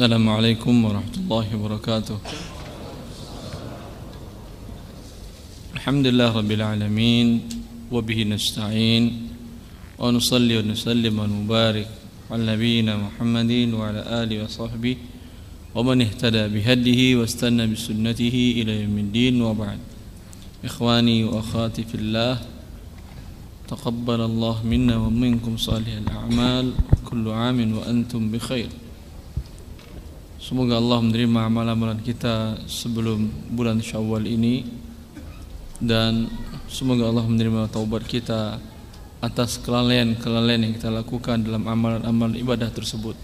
السلام عليكم ورحمة الله وبركاته. الحمد لله رب العالمين وبه نستعين ونصلي ونسلم ونبارك على نبينا محمد وعلى آله وصحبه ومن اهتدى بهديه واستنى بسنته إلى يوم الدين وبعد. إخواني وأخواتي في الله تقبل الله منا ومنكم صالح الأعمال كل عام وأنتم بخير. Semoga Allah menerima amalan-amalan kita sebelum bulan Syawal ini dan semoga Allah menerima taubat kita atas kelalaian-kelalaian yang kita lakukan dalam amalan-amalan ibadah tersebut.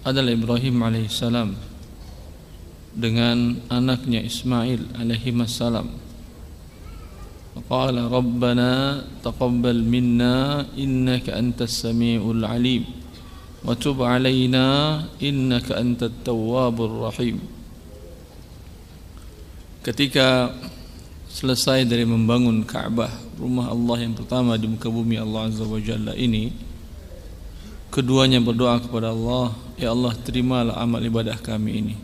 Adalah Ibrahim alaihissalam dengan anaknya Ismail alaihi salam. Qala Rabbana taqabbal minna innaka antas samiul alim. وتب علينا إنك أنت التواب الرحيم ketika selesai dari membangun Ka'bah rumah Allah yang pertama di muka bumi Allah Azza wa Jalla ini keduanya berdoa kepada Allah ya Allah terimalah amal ibadah kami ini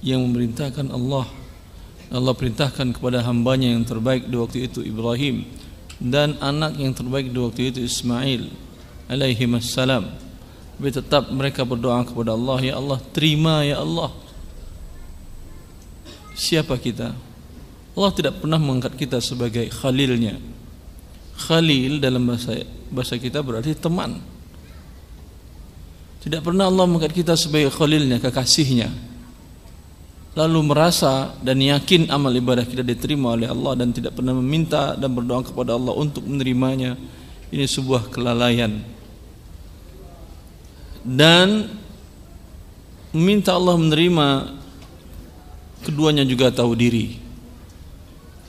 yang memerintahkan Allah Allah perintahkan kepada hambanya yang terbaik di waktu itu Ibrahim dan anak yang terbaik di waktu itu Ismail alaihi wassalam tapi tetap mereka berdoa kepada Allah ya Allah terima ya Allah. Siapa kita? Allah tidak pernah mengangkat kita sebagai khalilnya. Khalil dalam bahasa bahasa kita berarti teman. Tidak pernah Allah mengangkat kita sebagai khalilnya kekasihnya. Lalu merasa dan yakin amal ibadah kita diterima oleh Allah dan tidak pernah meminta dan berdoa kepada Allah untuk menerimanya. Ini sebuah kelalaian dan minta Allah menerima keduanya juga tahu diri.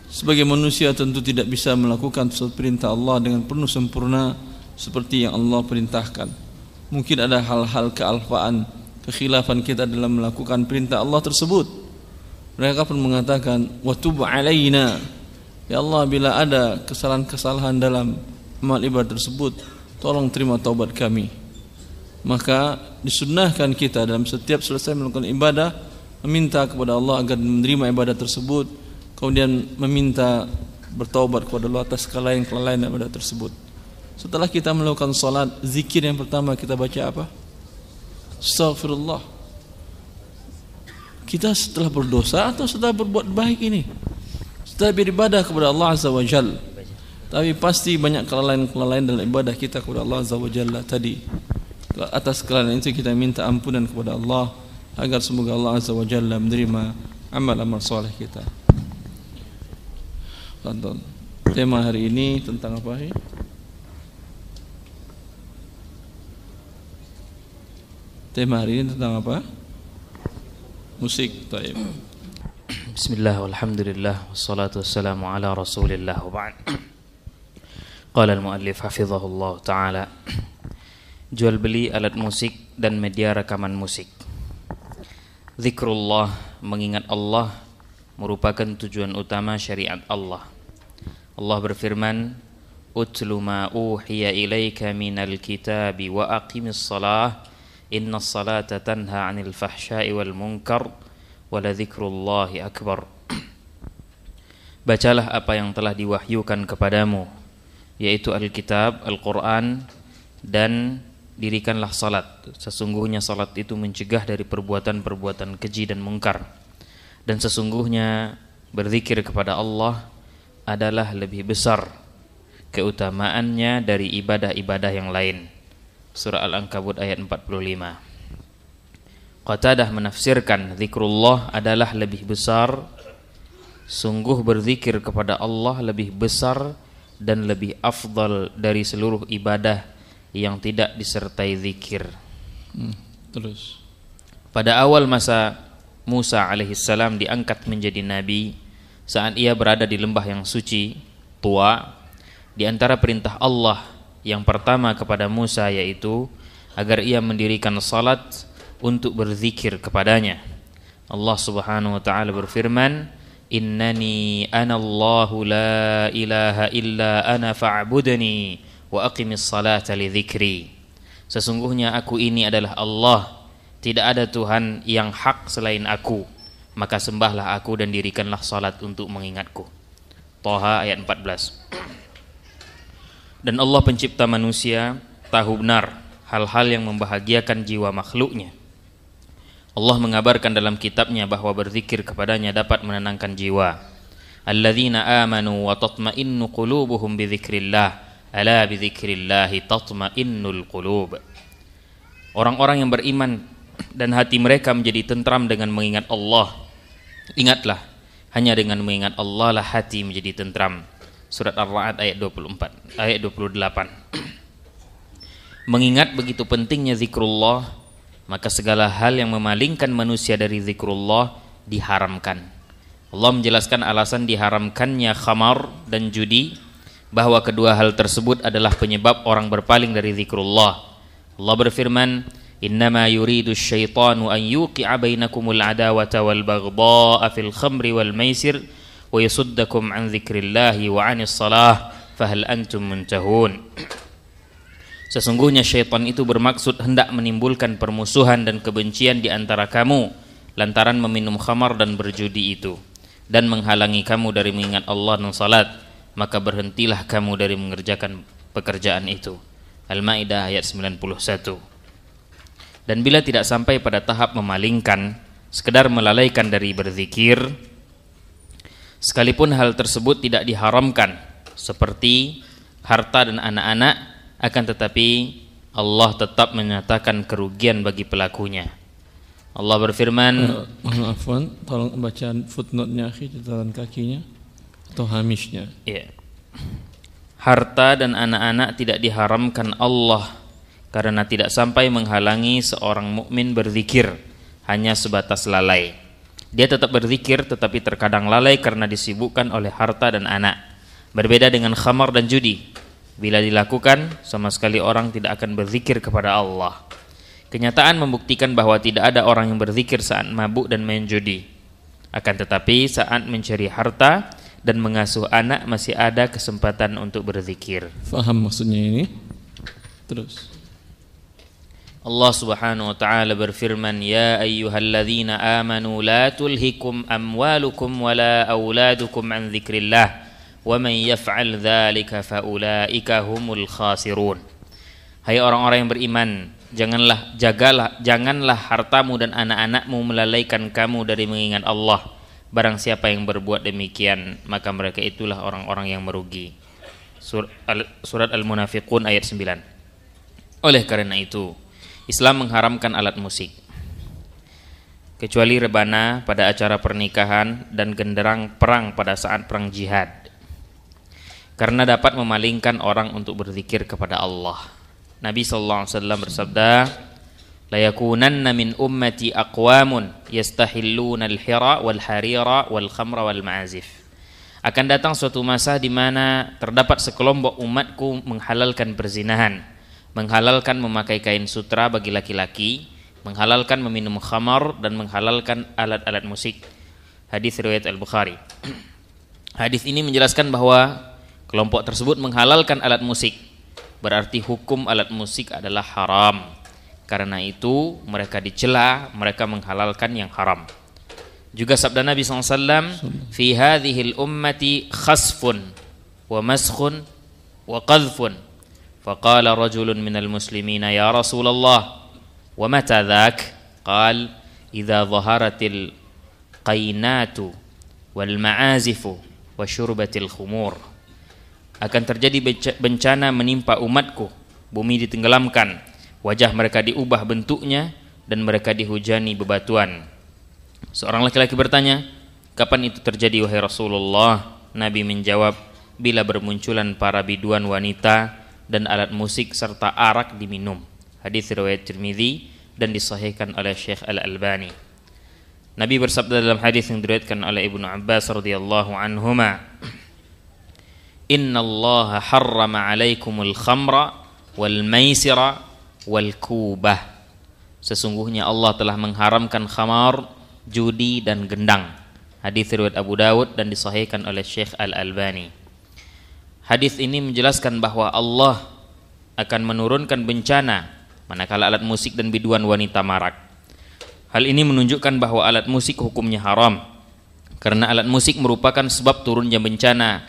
Sebagai manusia tentu tidak bisa melakukan perintah Allah dengan penuh sempurna seperti yang Allah perintahkan. Mungkin ada hal-hal kealfaan kekhilafan kita dalam melakukan perintah Allah tersebut. Mereka pun mengatakan watub alaina. Ya Allah bila ada kesalahan-kesalahan dalam amal ibadah tersebut tolong terima taubat kami maka disunnahkan kita dalam setiap selesai melakukan ibadah meminta kepada Allah agar menerima ibadah tersebut kemudian meminta bertaubat kepada Allah atas kelalaian-kelalaian ibadah tersebut. Setelah kita melakukan salat zikir yang pertama kita baca apa? Astaghfirullah. Kita setelah berdosa atau setelah berbuat baik ini? Setelah beribadah kepada Allah Azza wa tapi pasti banyak kelalaian-kelalaian dalam ibadah kita kepada Allah Azza wa Jalla tadi atas kelalaian itu kita minta ampunan kepada Allah agar semoga Allah Azza wa Jalla menerima amal-amal soleh kita. Tonton. Tema hari ini tentang apa sih? Tema hari ini tentang apa? Musik. Taib. Bismillah walhamdulillah wassalatu wassalamu ala rasulillah wa ba'd. Qala al-muallif hafizahullah ta'ala jual beli alat musik dan media rekaman musik. Zikrullah mengingat Allah merupakan tujuan utama syariat Allah. Allah berfirman, "Utlu ma uhiya ilaika minal kitabi wa aqimis salah, inna salata tanha 'anil fahsya'i wal munkar, wa la dzikrullahi akbar." Bacalah apa yang telah diwahyukan kepadamu, yaitu Alkitab, Al-Quran, dan dirikanlah salat. Sesungguhnya salat itu mencegah dari perbuatan-perbuatan keji dan mungkar. Dan sesungguhnya berzikir kepada Allah adalah lebih besar keutamaannya dari ibadah-ibadah yang lain. Surah Al-Ankabut ayat 45. Qatadah menafsirkan zikrullah adalah lebih besar sungguh berzikir kepada Allah lebih besar dan lebih afdal dari seluruh ibadah yang tidak disertai zikir. Hmm, terus. Pada awal masa Musa alaihissalam diangkat menjadi nabi saat ia berada di lembah yang suci, tua, di antara perintah Allah yang pertama kepada Musa yaitu agar ia mendirikan salat untuk berzikir kepadanya. Allah Subhanahu wa taala berfirman, "Innani anallahu la ilaha illa ana fa'budni." Wa aqimis salata li dhikri Sesungguhnya aku ini adalah Allah. Tidak ada Tuhan yang hak selain aku. Maka sembahlah aku dan dirikanlah salat untuk mengingatku. Toha ayat 14 Dan Allah pencipta manusia tahu benar hal-hal yang membahagiakan jiwa makhluknya. Allah mengabarkan dalam kitabnya bahwa berzikir kepadanya dapat menenangkan jiwa. Alladzina amanu wa tatma'innu qulubuhum bi dzikrillah Ala bidzikrillahi tatma'innul qulub. Orang-orang yang beriman dan hati mereka menjadi tentram dengan mengingat Allah. Ingatlah, hanya dengan mengingat Allah lah hati menjadi tentram. Surat Ar-Ra'd ayat 24, ayat 28. Mengingat begitu pentingnya zikrullah, maka segala hal yang memalingkan manusia dari zikrullah diharamkan. Allah menjelaskan alasan diharamkannya khamar dan judi bahwa kedua hal tersebut adalah penyebab orang berpaling dari zikrullah. Allah berfirman, "Innama yuridu syaitanu an yuqi'a bainakumul adawata wal baghdha'a fil khamri wal maisir wa yasuddakum an dzikrillahi wa 'anis salah, fahal antum muntahun." Sesungguhnya syaitan itu bermaksud hendak menimbulkan permusuhan dan kebencian di antara kamu lantaran meminum khamar dan berjudi itu dan menghalangi kamu dari mengingat Allah dan salat maka berhentilah kamu dari mengerjakan pekerjaan itu. Al-Maidah ayat 91. Dan bila tidak sampai pada tahap memalingkan, sekedar melalaikan dari berzikir, sekalipun hal tersebut tidak diharamkan, seperti harta dan anak-anak, akan tetapi Allah tetap menyatakan kerugian bagi pelakunya. Allah berfirman, uh, tolong baca footnote-nya catatan kakinya atau hamishnya. Ya. Harta dan anak-anak tidak diharamkan Allah karena tidak sampai menghalangi seorang mukmin berzikir hanya sebatas lalai. Dia tetap berzikir tetapi terkadang lalai karena disibukkan oleh harta dan anak. Berbeda dengan khamar dan judi. Bila dilakukan, sama sekali orang tidak akan berzikir kepada Allah. Kenyataan membuktikan bahwa tidak ada orang yang berzikir saat mabuk dan main judi. Akan tetapi saat mencari harta, dan mengasuh anak masih ada kesempatan untuk berzikir. Faham maksudnya ini? Terus. Allah Subhanahu wa taala berfirman, "Ya ayyuhalladzina amanu la tulhikum amwalukum wala auladukum an dzikrillah, wa man yaf'al dzalika faulaika humul khasirun." Hai orang-orang yang beriman, janganlah jagalah janganlah hartamu dan anak-anakmu melalaikan kamu dari mengingat Allah Barang siapa yang berbuat demikian maka mereka itulah orang-orang yang merugi. Surat Al-Munafiqun ayat 9. Oleh karena itu, Islam mengharamkan alat musik. Kecuali rebana pada acara pernikahan dan genderang perang pada saat perang jihad. Karena dapat memalingkan orang untuk berzikir kepada Allah. Nabi wasallam bersabda, layakunanna min ummati aqwamun yastahilluna al-hira wal harira wal khamra wal ma'azif akan datang suatu masa di mana terdapat sekelompok umatku menghalalkan perzinahan, menghalalkan memakai kain sutra bagi laki-laki, menghalalkan meminum khamar dan menghalalkan alat-alat musik. Hadis riwayat Al-Bukhari. Hadis ini menjelaskan bahwa kelompok tersebut menghalalkan alat musik. Berarti hukum alat musik adalah haram karena itu mereka dicela, mereka menghalalkan yang haram. Juga sabda Nabi SAW, "Fi hadhil ummati khasfun wa maskhun wa qadhfun." Faqala rajulun minal muslimina ya Rasulullah, "Wa mata dhak?" Qal, "Idza dhaharatil qainatu wal ma'azifu wa syurbatil khumur." Akan terjadi bencana menimpa umatku, bumi ditenggelamkan, wajah mereka diubah bentuknya dan mereka dihujani bebatuan. Seorang laki-laki bertanya, "Kapan itu terjadi wahai Rasulullah?" Nabi menjawab, "Bila bermunculan para biduan wanita dan alat musik serta arak diminum." Hadis riwayat Tirmizi dan disahihkan oleh Syekh Al-Albani. Nabi bersabda dalam hadis yang diriwayatkan oleh Ibnu Abbas radhiyallahu anhuma, "Inna Allah harrama 'alaikumul khamra wal maisira wal kubah. Sesungguhnya Allah telah mengharamkan khamar, judi dan gendang. Hadis riwayat Abu Dawud dan disahihkan oleh Syekh Al-Albani. Hadis ini menjelaskan bahwa Allah akan menurunkan bencana manakala alat musik dan biduan wanita marak. Hal ini menunjukkan bahwa alat musik hukumnya haram karena alat musik merupakan sebab turunnya bencana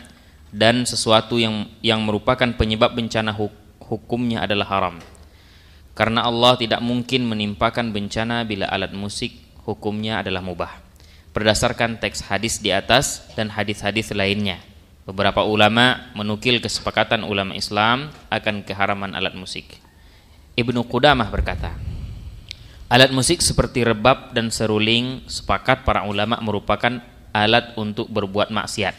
dan sesuatu yang yang merupakan penyebab bencana hukumnya adalah haram. Karena Allah tidak mungkin menimpakan bencana bila alat musik hukumnya adalah mubah. Berdasarkan teks hadis di atas dan hadis-hadis lainnya, beberapa ulama menukil kesepakatan ulama Islam akan keharaman alat musik. Ibnu Qudamah berkata, Alat musik seperti rebab dan seruling sepakat para ulama merupakan alat untuk berbuat maksiat.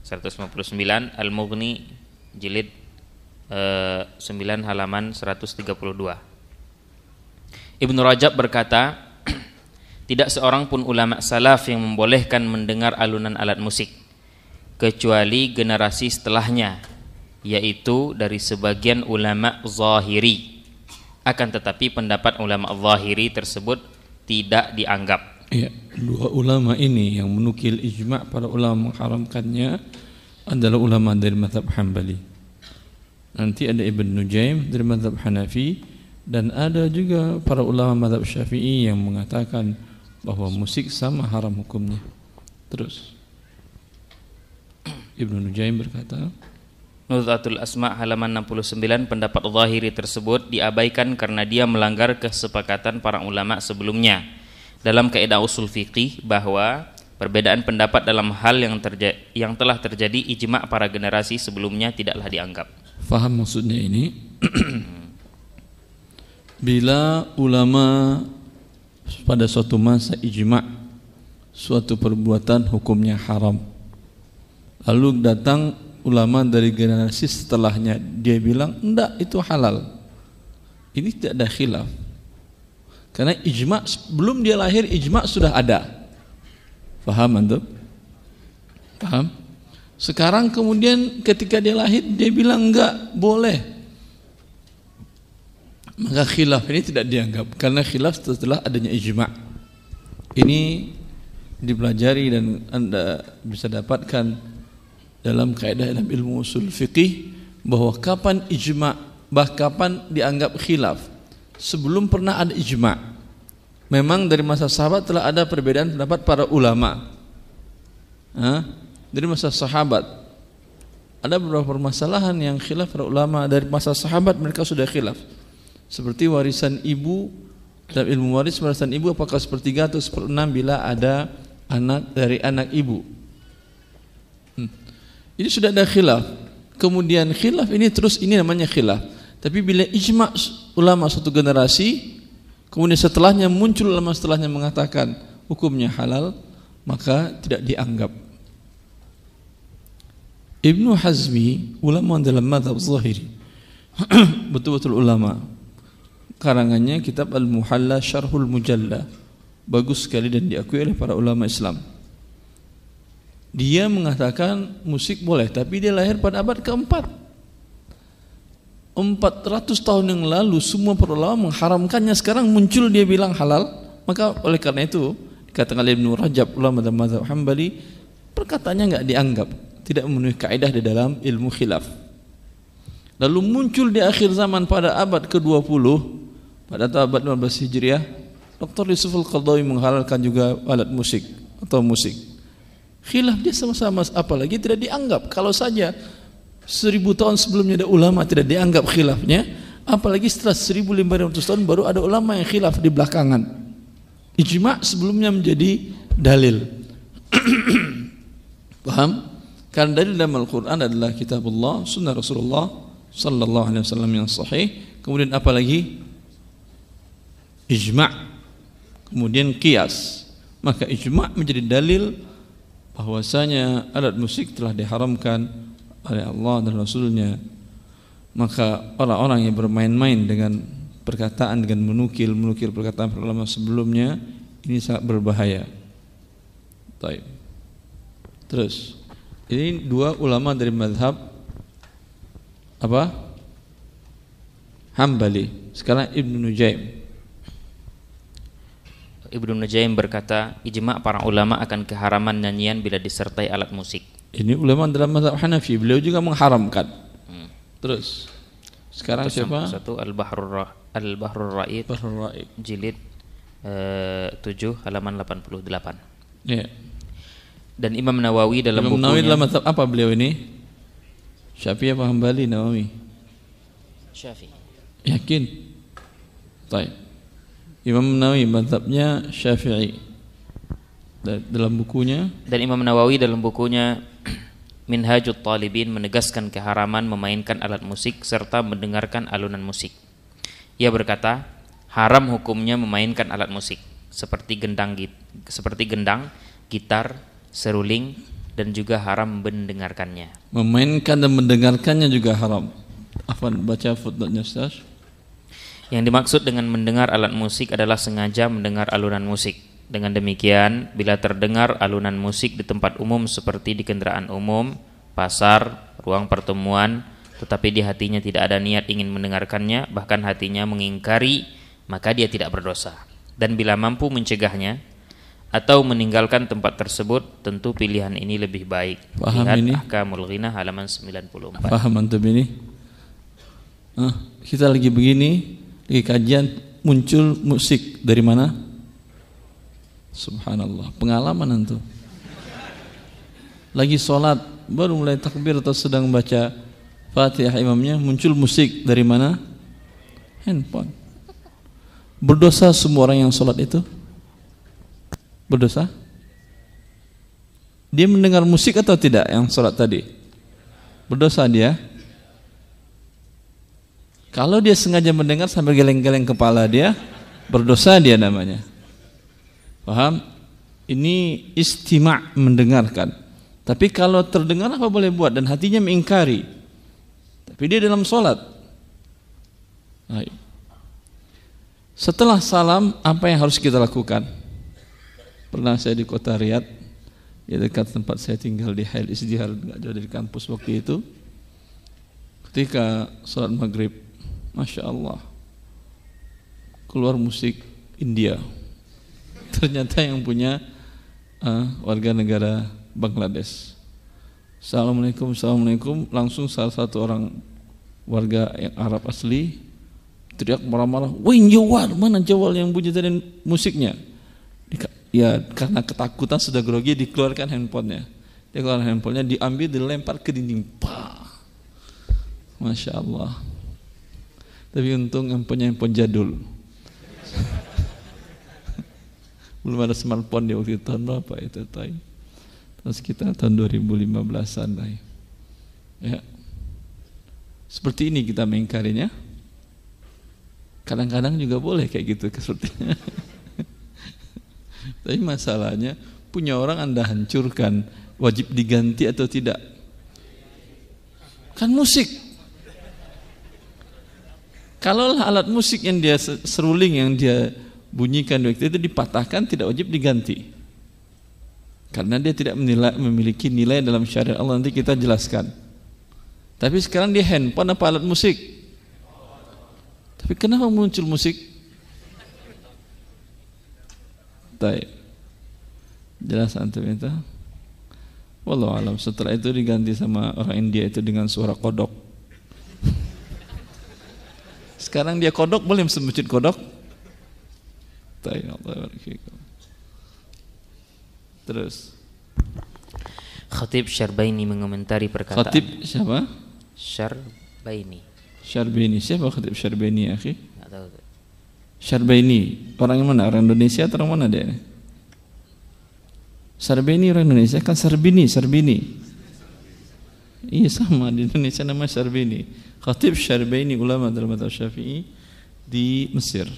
159 Al-Mughni jilid 9 eh, halaman 132. Ibnu Rajab berkata, tidak seorang pun ulama salaf yang membolehkan mendengar alunan alat musik kecuali generasi setelahnya yaitu dari sebagian ulama zahiri. Akan tetapi pendapat ulama zahiri tersebut tidak dianggap. Ya, dua ulama ini yang menukil ijma' para ulama mengharamkannya adalah ulama dari mazhab Hambali Nanti ada Ibn Nujaim dari mazhab Hanafi dan ada juga para ulama mazhab Syafi'i yang mengatakan bahwa musik sama haram hukumnya. Terus Ibn Nujaim berkata, Nuzhatul Asma halaman 69 pendapat zahiri tersebut diabaikan karena dia melanggar kesepakatan para ulama sebelumnya dalam kaidah usul fiqih bahwa perbedaan pendapat dalam hal yang terja yang telah terjadi ijma' para generasi sebelumnya tidaklah dianggap. Faham maksudnya ini? Bila ulama pada suatu masa ijma' suatu perbuatan hukumnya haram. Lalu datang ulama dari generasi setelahnya dia bilang enggak itu halal. Ini tidak ada khilaf. Karena ijma' belum dia lahir ijma' sudah ada. Faham antum? Paham? Sekarang kemudian ketika dia lahir dia bilang enggak boleh. Maka khilaf ini tidak dianggap karena khilaf setelah adanya ijma. Ini dipelajari dan Anda bisa dapatkan dalam kaidah dalam ilmu usul fikih bahwa kapan ijma bah kapan dianggap khilaf sebelum pernah ada ijma memang dari masa sahabat telah ada perbedaan pendapat para ulama Hah? Dari masa sahabat. Ada beberapa permasalahan yang khilaf para ulama dari masa sahabat mereka sudah khilaf. Seperti warisan ibu dalam ilmu waris warisan ibu apakah sepertiga atau seperenam bila ada anak dari anak ibu. Hmm. Ini sudah ada khilaf. Kemudian khilaf ini terus ini namanya khilaf. Tapi bila ijma ulama satu generasi, kemudian setelahnya muncul ulama setelahnya mengatakan hukumnya halal, maka tidak dianggap Ibnu Hazmi ulama dalam madhab zahiri betul-betul ulama. Karangannya kitab Al-Muhalla Syarhul Mujalla. Bagus sekali dan diakui oleh para ulama Islam. Dia mengatakan musik boleh tapi dia lahir pada abad keempat. 400 tahun yang lalu semua para ulama mengharamkannya. Sekarang muncul dia bilang halal. Maka oleh karena itu dikatakan oleh Ibnu Rajab ulama dalam mazhab Hambali perkataannya enggak dianggap tidak memenuhi kaidah di dalam ilmu khilaf. Lalu muncul di akhir zaman pada abad ke-20 pada abad 15 Hijriah, Dr. Yusuf Al-Qadhawi menghalalkan juga alat musik atau musik. Khilaf dia sama-sama apalagi tidak dianggap kalau saja seribu tahun sebelumnya ada ulama tidak dianggap khilafnya apalagi setelah 1500 tahun baru ada ulama yang khilaf di belakangan ijma sebelumnya menjadi dalil paham karena dalil dalam Al-Quran adalah kitab Allah, sunnah Rasulullah sallallahu alaihi wasallam yang sahih. Kemudian apa lagi? Ijma' kemudian kias. Maka ijma' menjadi dalil bahwasanya alat musik telah diharamkan oleh Allah dan Rasulnya. Maka orang-orang yang bermain-main dengan perkataan dengan menukil menukil perkataan ulama sebelumnya ini sangat berbahaya. Baik. Terus ini dua ulama dari madhab apa? Hambali. Sekarang Ibnu Nujaim. Ibnu Nujaim berkata, ijma para ulama akan keharaman nyanyian bila disertai alat musik. Ini ulama dalam mazhab Hanafi, beliau juga mengharamkan. Hmm. Terus Sekarang siapa? Satu Al-Bahrul Al-Bahrul Ra'iq Bahrul Ra'iq. jilid eh, 7 halaman 88. Ya. Dan Imam Nawawi dalam Imam Nawawi bukunya dalam mazhab apa beliau ini? Syafi'i apa Hambali Nawawi? Syafi'i. Yakin? Baik. Imam Nawawi mazhabnya Syafi'i. Da- Dalam bukunya Dan Imam Nawawi dalam bukunya Minhajut Talibin menegaskan keharaman memainkan alat musik serta mendengarkan alunan musik. Ia berkata, haram hukumnya memainkan alat musik seperti gendang seperti gendang, gitar, seruling dan juga haram mendengarkannya. memainkan dan mendengarkannya juga haram. Afwan baca footnote-nya Ustaz. Yang dimaksud dengan mendengar alat musik adalah sengaja mendengar alunan musik. Dengan demikian, bila terdengar alunan musik di tempat umum seperti di kendaraan umum, pasar, ruang pertemuan, tetapi di hatinya tidak ada niat ingin mendengarkannya, bahkan hatinya mengingkari, maka dia tidak berdosa. Dan bila mampu mencegahnya atau meninggalkan tempat tersebut, tentu pilihan ini lebih baik. Paham Lihat ini? Ahkamul Ghina halaman 94. Paham antum ini? Ah, kita lagi begini, lagi kajian muncul musik dari mana? Subhanallah, pengalaman antum. Lagi sholat, baru mulai takbir atau sedang baca Fatihah imamnya, muncul musik dari mana? Handphone. Berdosa semua orang yang sholat itu? Berdosa? Dia mendengar musik atau tidak yang sholat tadi? Berdosa dia? Kalau dia sengaja mendengar sambil geleng-geleng kepala dia, berdosa dia namanya. Paham? Ini istima' mendengarkan. Tapi kalau terdengar apa boleh buat dan hatinya mengingkari. Tapi dia dalam sholat. Setelah salam, apa yang harus kita lakukan? Pernah saya di kota Riyadh, di dekat tempat saya tinggal di Hail Isdihar, nggak jauh dari kampus waktu itu. Ketika sholat maghrib, masya Allah, keluar musik India. Ternyata yang punya uh, warga negara Bangladesh. Assalamualaikum, assalamualaikum. Langsung salah satu orang warga yang Arab asli teriak marah-marah, "Wing Jawal, mana Jawal yang bunyi tadi musiknya?" Ya karena ketakutan sudah grogi dikeluarkan handphonenya. Dia keluarkan handphonenya diambil dilempar ke dinding. Pah. Masya Allah. Tapi untung handphonenya handphone jadul. Belum ada smartphone di waktu itu tahun berapa itu tay? Tahun sekitar tahun 2015an lah. Ya. Seperti ini kita mengingkarinya. Kadang-kadang juga boleh kayak gitu sepertinya. Tapi masalahnya punya orang Anda hancurkan wajib diganti atau tidak? Kan musik. Kalau alat musik yang dia seruling yang dia bunyikan waktu itu dipatahkan tidak wajib diganti. Karena dia tidak menilai, memiliki nilai dalam syariat Allah nanti kita jelaskan. Tapi sekarang dia handphone apa alat musik? Tapi kenapa muncul musik? Baik. Jelas antum itu? Wallahu alam. Setelah itu diganti sama orang India itu dengan suara kodok. Sekarang dia kodok boleh masjid kodok? Terus Khatib Syarbaini mengomentari perkataan Khatib siapa? Syarbaini. Syarbini. Siapa Khatib Syarbini ya, akhi? Syarbini. Orang mana? Orang Indonesia atau orang mana dia? Syarbini orang Indonesia kan Sarbini, Sarbini. Iya sama di Indonesia nama Syarbini. Khatib Syarbini ulama dalam mazhab Syafi'i di Mesir.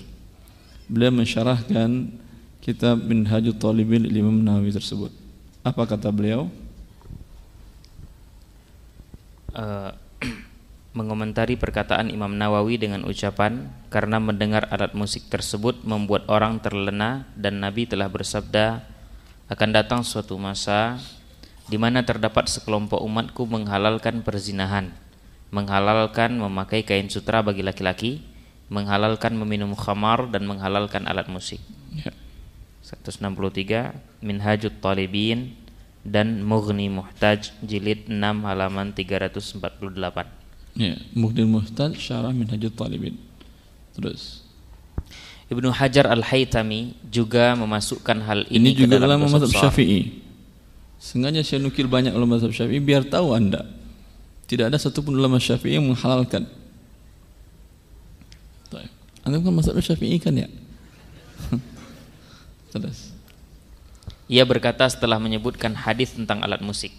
Beliau mensyarahkan kitab Minhajut Talibin Imam Nawawi tersebut. Apa kata beliau? Eh, mengomentari perkataan Imam Nawawi dengan ucapan karena mendengar alat musik tersebut membuat orang terlena dan Nabi telah bersabda akan datang suatu masa di mana terdapat sekelompok umatku menghalalkan perzinahan, menghalalkan memakai kain sutra bagi laki-laki, menghalalkan meminum khamar dan menghalalkan alat musik. Ya. 163 Minhajut Talibin dan Mughni Muhtaj jilid 6 halaman 348. Ya, Muhdil Muhtad Syarah Minhajul Talibin. Terus Ibnu Hajar Al-Haytami juga memasukkan hal ini, ini, juga ke dalam ulama mazhab. Syafi'i. Sengaja saya nukil banyak ulama mazhab Syafi'i biar tahu Anda tidak ada satupun ulama Syafi'i yang menghalalkan. Baik. Anda bukan mazhab Syafi'i kan ya? Terus. Ia berkata setelah menyebutkan hadis tentang alat musik.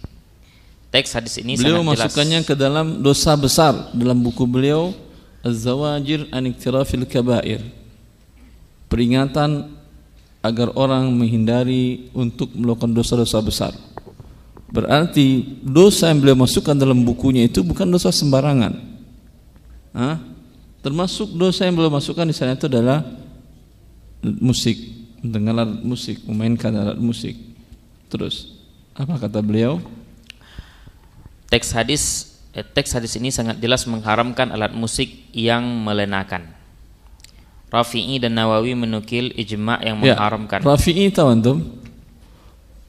Teks hadis ini Beliau sangat jelas. masukkannya ke dalam dosa besar dalam buku beliau Az-Zawajir an Iktirafil Kabair. Peringatan agar orang menghindari untuk melakukan dosa-dosa besar. Berarti dosa yang beliau masukkan dalam bukunya itu bukan dosa sembarangan. Hah? Termasuk dosa yang beliau masukkan di sana itu adalah musik, mendengar musik, memainkan alat musik. Terus apa kata beliau? Teks hadis eh, teks hadis ini sangat jelas mengharamkan alat musik yang melenakan. Rafi'i dan Nawawi menukil ijma' yang Ya, mengharamkan. Rafi'i tahu antum?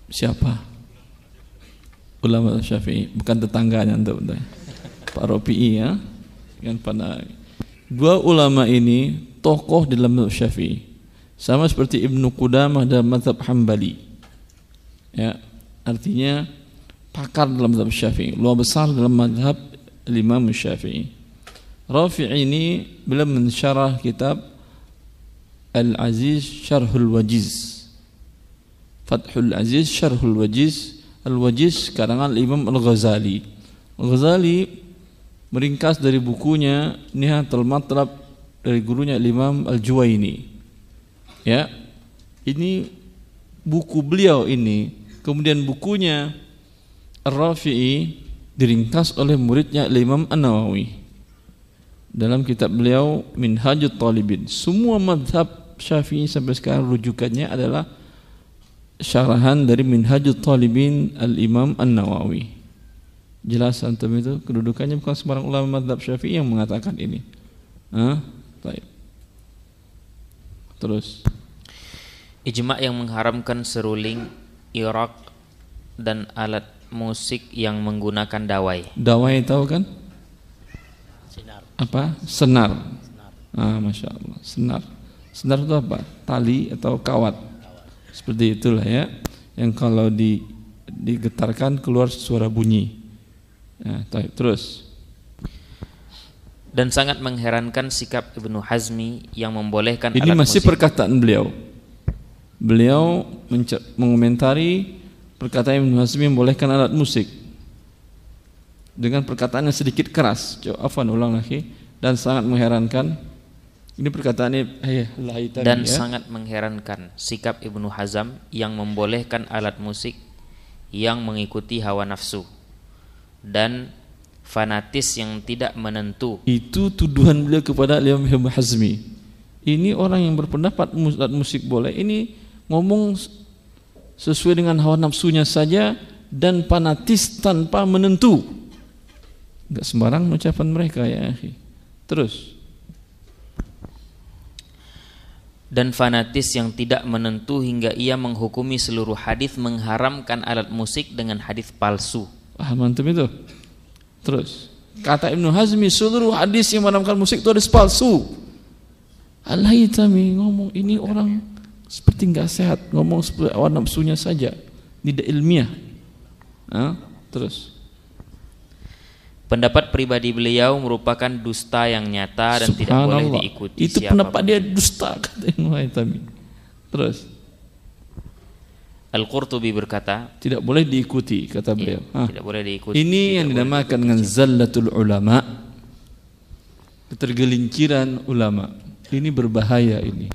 Siapa? Ulama Syafi'i, bukan tetangganya antum. Pak Rafi'i ya. Kan pada dua ulama ini tokoh dalam mazhab Syafi'i. Sama seperti Ibnu Qudamah dalam mazhab Hambali. Ya, artinya pakar dalam mazhab Syafi'i, luar besar dalam mazhab Imam Syafi'i. Rafi'i ini beliau mensyarah kitab Al-Aziz Syarhul Wajiz. Fathul Aziz Syarhul Wajiz. Al-Wajiz karangan Imam Al-Ghazali. Al-Ghazali meringkas dari bukunya Nihatul Matlab dari gurunya Imam Al-Juwaini. Ya. Ini buku beliau ini kemudian bukunya Ar-Rafi'i diringkas oleh muridnya Imam An-Nawawi. Dalam kitab beliau Minhajut Talibin. Semua madhab Syafi'i sampai sekarang rujukannya adalah syarahan dari Minhajut Talibin Al-Imam An-Nawawi. Jelas antum itu kedudukannya bukan sembarang ulama madhab Syafi'i yang mengatakan ini. Hah? Baik. terus. Ijma' yang mengharamkan seruling, irak dan alat musik yang menggunakan dawai. dawai tahu kan? Apa? Senar. Ah masya Allah. Senar. Senar itu apa? Tali atau kawat? Seperti itulah ya. Yang kalau di digetarkan keluar suara bunyi. Ya, taib. terus. Dan sangat mengherankan sikap Ibnu Hazmi yang membolehkan ini alat masih musik. perkataan beliau. Beliau mengomentari perkataan Ibnu Hazmi membolehkan alat musik. Dengan perkataan yang sedikit keras. Coba afwan ulang lagi. Dan sangat mengherankan. Ini perkataannya eh, dan ya. sangat mengherankan sikap Ibnu Hazam yang membolehkan alat musik yang mengikuti hawa nafsu. Dan fanatis yang tidak menentu. Itu tuduhan beliau kepada Imam Ibn Hazmi. Ini orang yang berpendapat alat musik boleh. Ini ngomong sesuai dengan hawa nafsunya saja dan fanatis tanpa menentu. Enggak sembarang ucapan mereka ya, akhi. Terus dan fanatis yang tidak menentu hingga ia menghukumi seluruh hadis mengharamkan alat musik dengan hadis palsu. paham antum itu? Terus kata Ibnu Hazmi seluruh hadis yang menamakan musik itu hadis palsu. Al-Haytami ngomong ini orang seperti nggak sehat, ngomong seperti hawa nafsunya saja, tidak ilmiah. Hah? Terus Pendapat pribadi beliau merupakan dusta yang nyata dan tidak boleh diikuti Itu siapa pun. pendapat dia dusta kata. Terus Al-Qurtubi berkata, tidak boleh diikuti kata ya, beliau. Hah. tidak boleh diikuti. Ini tidak yang dinamakan dengan zallatul ulama. Ketergelinciran ulama. Ini berbahaya ini.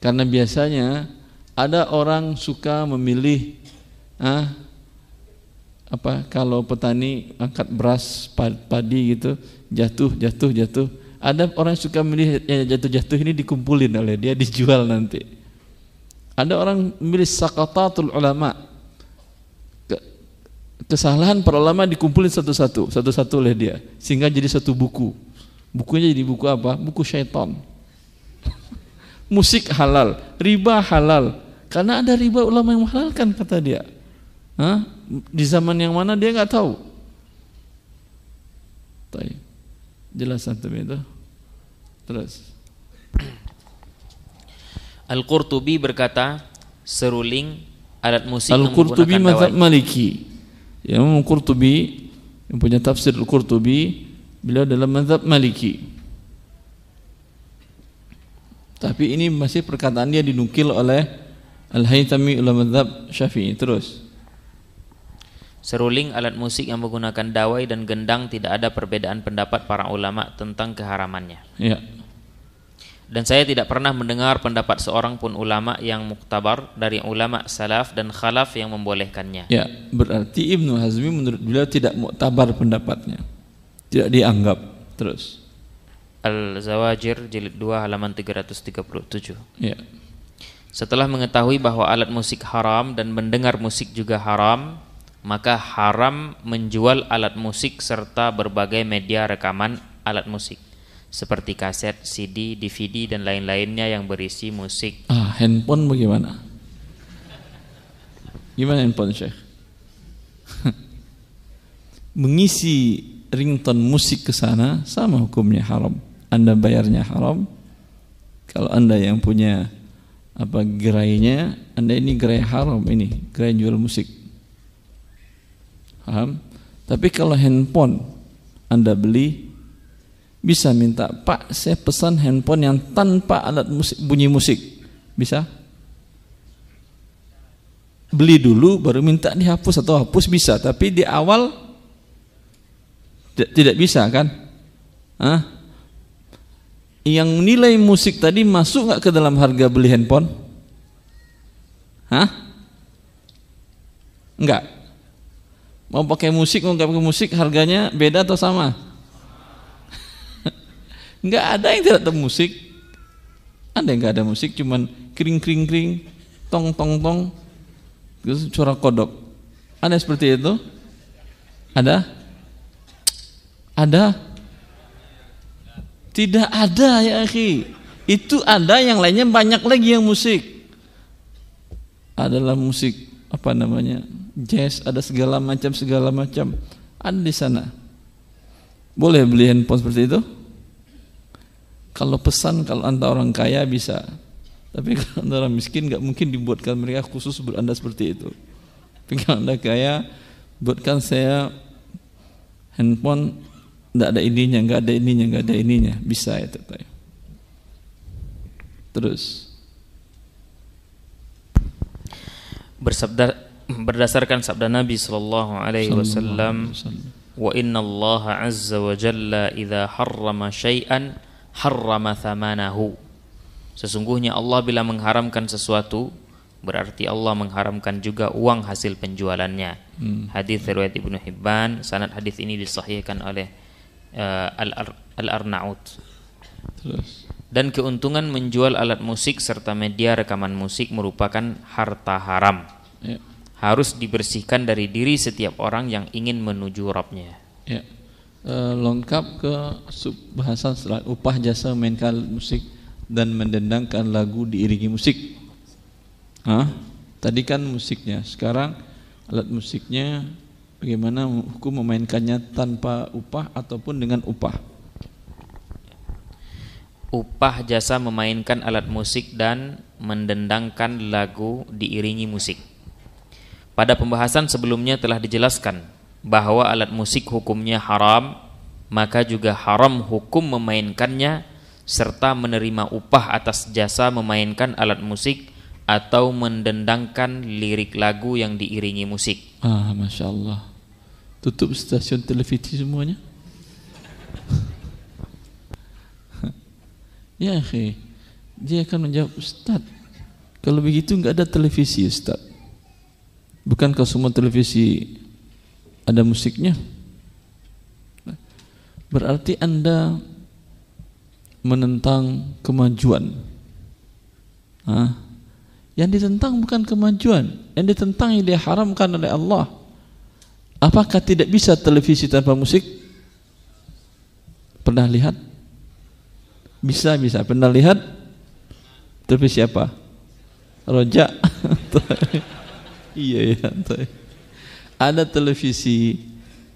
Karena biasanya ada orang suka memilih ah, apa kalau petani angkat beras pa- padi gitu jatuh jatuh jatuh. Ada orang yang suka memilih yang jatuh-jatuh ini dikumpulin oleh dia dijual nanti. Ada orang memilih sakatatul ulama. Ke- kesalahan para ulama dikumpulin satu-satu satu-satu oleh dia sehingga jadi satu buku. Bukunya jadi buku apa? Buku syaitan musik halal riba halal karena ada riba ulama yang menghalalkan kata dia Hah? di zaman yang mana dia nggak tahu Baik. Jelas antum itu. Terus. Al-Qurtubi berkata, seruling alat musik Al-Qurtubi mazhab Maliki. Yang Qurtubi yang punya tafsir Al-Qurtubi beliau dalam mazhab Maliki. Tapi ini masih perkataan dia dinukil oleh Al-Haytami ulama mazhab Syafi'i. Terus. Seruling alat musik yang menggunakan dawai dan gendang tidak ada perbedaan pendapat para ulama tentang keharamannya. Ya. Dan saya tidak pernah mendengar pendapat seorang pun ulama yang muktabar dari ulama salaf dan khalaf yang membolehkannya. Ya, berarti Ibnu Hazmi menurut beliau tidak muktabar pendapatnya. Tidak dianggap. Terus. Al-Zawajir jilid 2 halaman 337. Ya. Setelah mengetahui bahwa alat musik haram dan mendengar musik juga haram, maka haram menjual alat musik serta berbagai media rekaman alat musik seperti kaset, CD, DVD dan lain-lainnya yang berisi musik. Ah, handphone bagaimana? Gimana handphone, Syekh? Mengisi ringtone musik ke sana sama hukumnya haram. Anda bayarnya haram. Kalau Anda yang punya apa gerainya, Anda ini gerai haram ini, gerai jual musik. Paham? Tapi kalau handphone Anda beli bisa minta, "Pak, saya pesan handphone yang tanpa alat musik, bunyi musik." Bisa? Beli dulu baru minta dihapus atau hapus bisa, tapi di awal tidak bisa kan? Hah? Yang nilai musik tadi masuk nggak ke dalam harga beli handphone? Hah? Enggak. Mau pakai musik, mau nggak pakai musik, harganya beda atau sama? Nggak ada yang tidak ada musik. Ada yang nggak ada musik, cuman kring kring kring, tong tong tong, terus suara kodok. Ada seperti itu? Ada? Ada? Tidak ada ya akhi. Itu ada yang lainnya banyak lagi yang musik. Adalah musik apa namanya? jazz, ada segala macam segala macam ada di sana. Boleh beli handphone seperti itu? Kalau pesan kalau anda orang kaya bisa, tapi kalau anda orang miskin nggak mungkin dibuatkan mereka khusus buat anda seperti itu. Tapi kalau anda kaya, buatkan saya handphone nggak ada ininya, nggak ada ininya, nggak ada ininya, bisa ya tetap. Terus. Bersabda berdasarkan sabda Nabi sallallahu alaihi wasallam wa inna Allah azza wa jalla idza harrama syai'an harrama thamanahu. Sesungguhnya Allah bila mengharamkan sesuatu berarti Allah mengharamkan juga uang hasil penjualannya. Hmm. hadis riwayat Ibnu Hibban sanad hadis ini disahihkan oleh uh, Al-Arnaud dan keuntungan menjual alat musik serta media rekaman musik merupakan harta haram ya harus dibersihkan dari diri setiap orang yang ingin menuju Rabbnya. Ya. E, lengkap ke bahasan setelah upah jasa memainkan musik dan mendendangkan lagu diiringi musik. Hah? Tadi kan musiknya, sekarang alat musiknya bagaimana hukum memainkannya tanpa upah ataupun dengan upah? Upah jasa memainkan alat musik dan mendendangkan lagu diiringi musik. Pada pembahasan sebelumnya telah dijelaskan bahwa alat musik hukumnya haram, maka juga haram hukum memainkannya serta menerima upah atas jasa memainkan alat musik atau mendendangkan lirik lagu yang diiringi musik. Ah, masya Allah. Tutup stasiun televisi semuanya. ya, akhi. Dia akan menjawab, Ustaz, kalau begitu nggak ada televisi, Ustaz. Bukankah semua televisi ada musiknya? Berarti Anda menentang kemajuan. Hah? Yang ditentang bukan kemajuan, yang ditentang yang diharamkan oleh Allah. Apakah tidak bisa televisi tanpa musik? Pernah lihat? Bisa, bisa. Pernah lihat? Televisi apa? Rojak. Iya ya. Ada televisi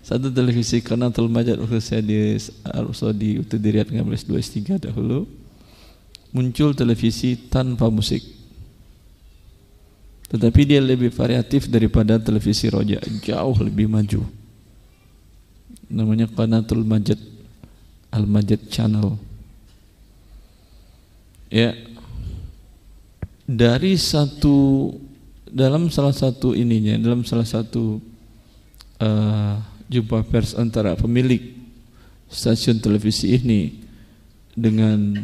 satu televisi Qanatul Majid khususnya di Arab Saudi itu di Riyadh 1523 dahulu muncul televisi tanpa musik tetapi dia lebih variatif daripada televisi Roja. Jauh lebih maju. Namanya Qanatul Majid. Al Majid Channel. Ya. Dari satu dalam salah satu ininya dalam salah satu uh, jumpa pers antara pemilik stasiun televisi ini dengan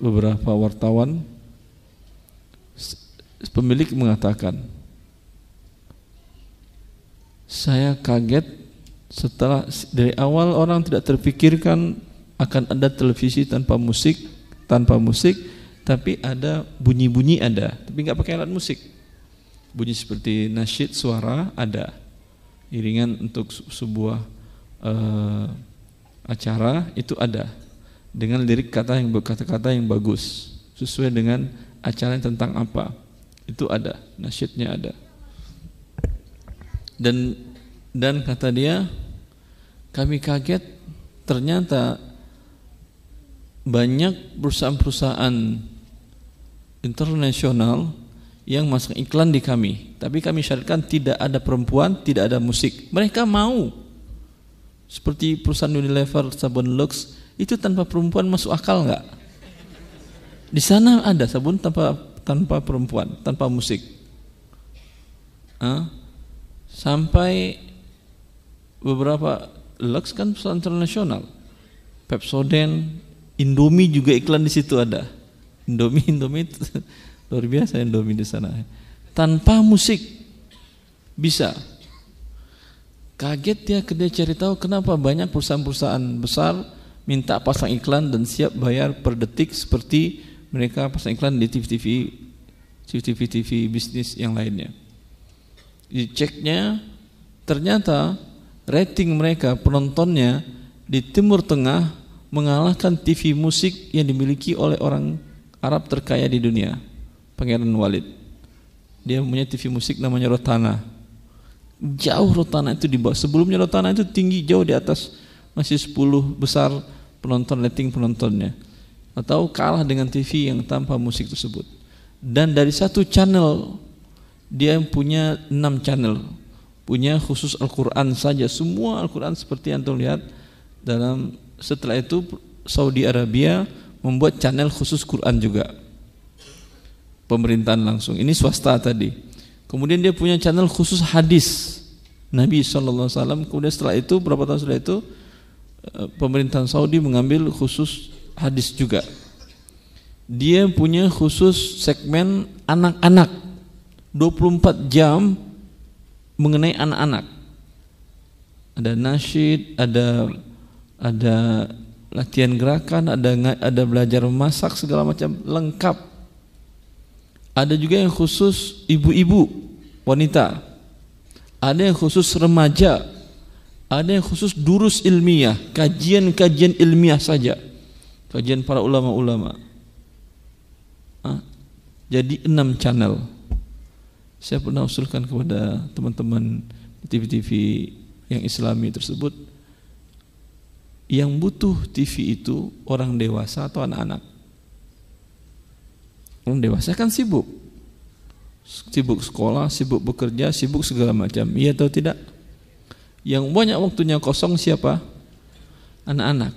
beberapa wartawan pemilik mengatakan saya kaget setelah dari awal orang tidak terpikirkan akan ada televisi tanpa musik tanpa musik tapi ada bunyi-bunyi ada tapi nggak pakai alat musik. Bunyi seperti nasyid suara ada iringan untuk sebuah uh, acara itu ada dengan lirik kata yang kata-kata yang bagus sesuai dengan acara yang tentang apa itu ada nasyidnya ada. Dan dan kata dia kami kaget ternyata banyak perusahaan-perusahaan internasional yang masuk iklan di kami. Tapi kami syaratkan tidak ada perempuan tidak ada musik. Mereka mau. Seperti perusahaan Unilever sabun Lux itu tanpa perempuan masuk akal nggak? Di sana ada sabun tanpa tanpa perempuan tanpa musik. Hah? sampai beberapa Lux kan perusahaan internasional. Pepsodent Indomie juga iklan di situ ada. Indomie Indomie luar biasa Indomie di sana. Tanpa musik. Bisa. Kaget dia dia cari tahu kenapa banyak perusahaan-perusahaan besar minta pasang iklan dan siap bayar per detik seperti mereka pasang iklan di TV-TV TV-TV bisnis yang lainnya diceknya ternyata rating mereka penontonnya di Timur Tengah mengalahkan TV musik yang dimiliki oleh orang Arab terkaya di dunia Pangeran Walid. Dia punya TV musik namanya Rotana. Jauh Rotana itu di bawah. Sebelumnya Rotana itu tinggi jauh di atas masih 10 besar penonton rating penontonnya. Atau kalah dengan TV yang tanpa musik tersebut. Dan dari satu channel dia punya 6 channel. Punya khusus Al-Quran saja. Semua Al-Quran seperti yang terlihat dalam setelah itu Saudi Arabia membuat channel khusus Quran juga pemerintahan langsung. Ini swasta tadi. Kemudian dia punya channel khusus hadis Nabi SAW. Kemudian setelah itu berapa tahun setelah itu eh, pemerintahan Saudi mengambil khusus hadis juga. Dia punya khusus segmen anak-anak 24 jam mengenai anak-anak. Ada nasyid, ada ada latihan gerakan, ada ada belajar memasak segala macam lengkap ada juga yang khusus ibu-ibu wanita. Ada yang khusus remaja. Ada yang khusus durus ilmiah, kajian-kajian ilmiah saja. Kajian para ulama-ulama. Ah, jadi enam channel. Saya pernah usulkan kepada teman-teman TV-TV yang islami tersebut yang butuh TV itu orang dewasa atau anak-anak Orang dewasa kan sibuk. Sibuk sekolah, sibuk bekerja, sibuk segala macam. Iya atau tidak? Yang banyak waktunya kosong siapa? Anak-anak.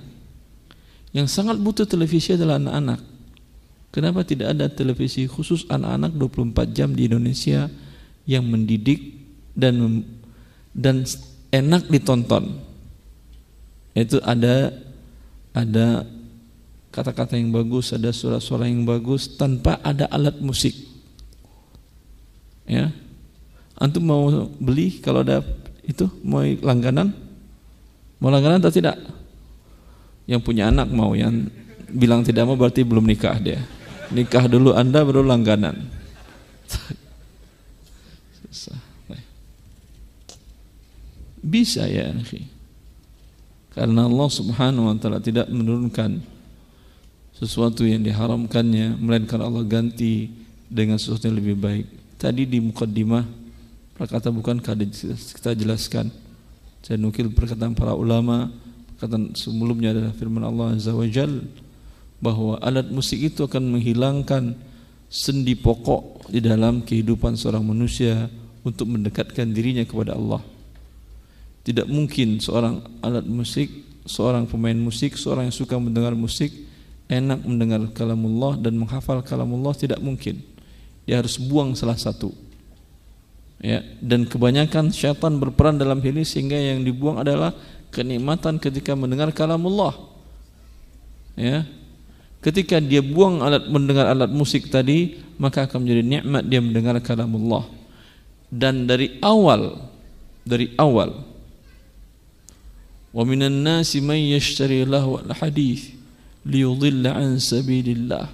Yang sangat butuh televisi adalah anak-anak. Kenapa tidak ada televisi khusus anak-anak 24 jam di Indonesia yang mendidik dan dan enak ditonton? Itu ada ada kata-kata yang bagus, ada suara-suara yang bagus tanpa ada alat musik. Ya. Antum mau beli kalau ada itu mau langganan? Mau langganan atau tidak? Yang punya anak mau, yang bilang tidak mau berarti belum nikah dia. Nikah dulu Anda baru langganan. Bisa ya, Karena Allah Subhanahu wa taala tidak menurunkan sesuatu yang diharamkannya melainkan Allah ganti dengan sesuatu yang lebih baik. Tadi di mukaddimah kata bukan kita jelaskan Saya nukil perkataan para ulama, perkataan sebelumnya adalah firman Allah Azza wa Jal bahwa alat musik itu akan menghilangkan sendi pokok di dalam kehidupan seorang manusia untuk mendekatkan dirinya kepada Allah. Tidak mungkin seorang alat musik, seorang pemain musik, seorang yang suka mendengar musik enak mendengar kalamullah dan menghafal kalamullah tidak mungkin. Dia harus buang salah satu. Ya, dan kebanyakan syaitan berperan dalam hal ini sehingga yang dibuang adalah kenikmatan ketika mendengar kalamullah. Ya, Ketika dia buang alat mendengar alat musik tadi, maka akan menjadi nikmat dia mendengar kalamullah. Dan dari awal, dari awal, wa minan nasi man yashtari lahu al-hadith liyudilla an sabilillah.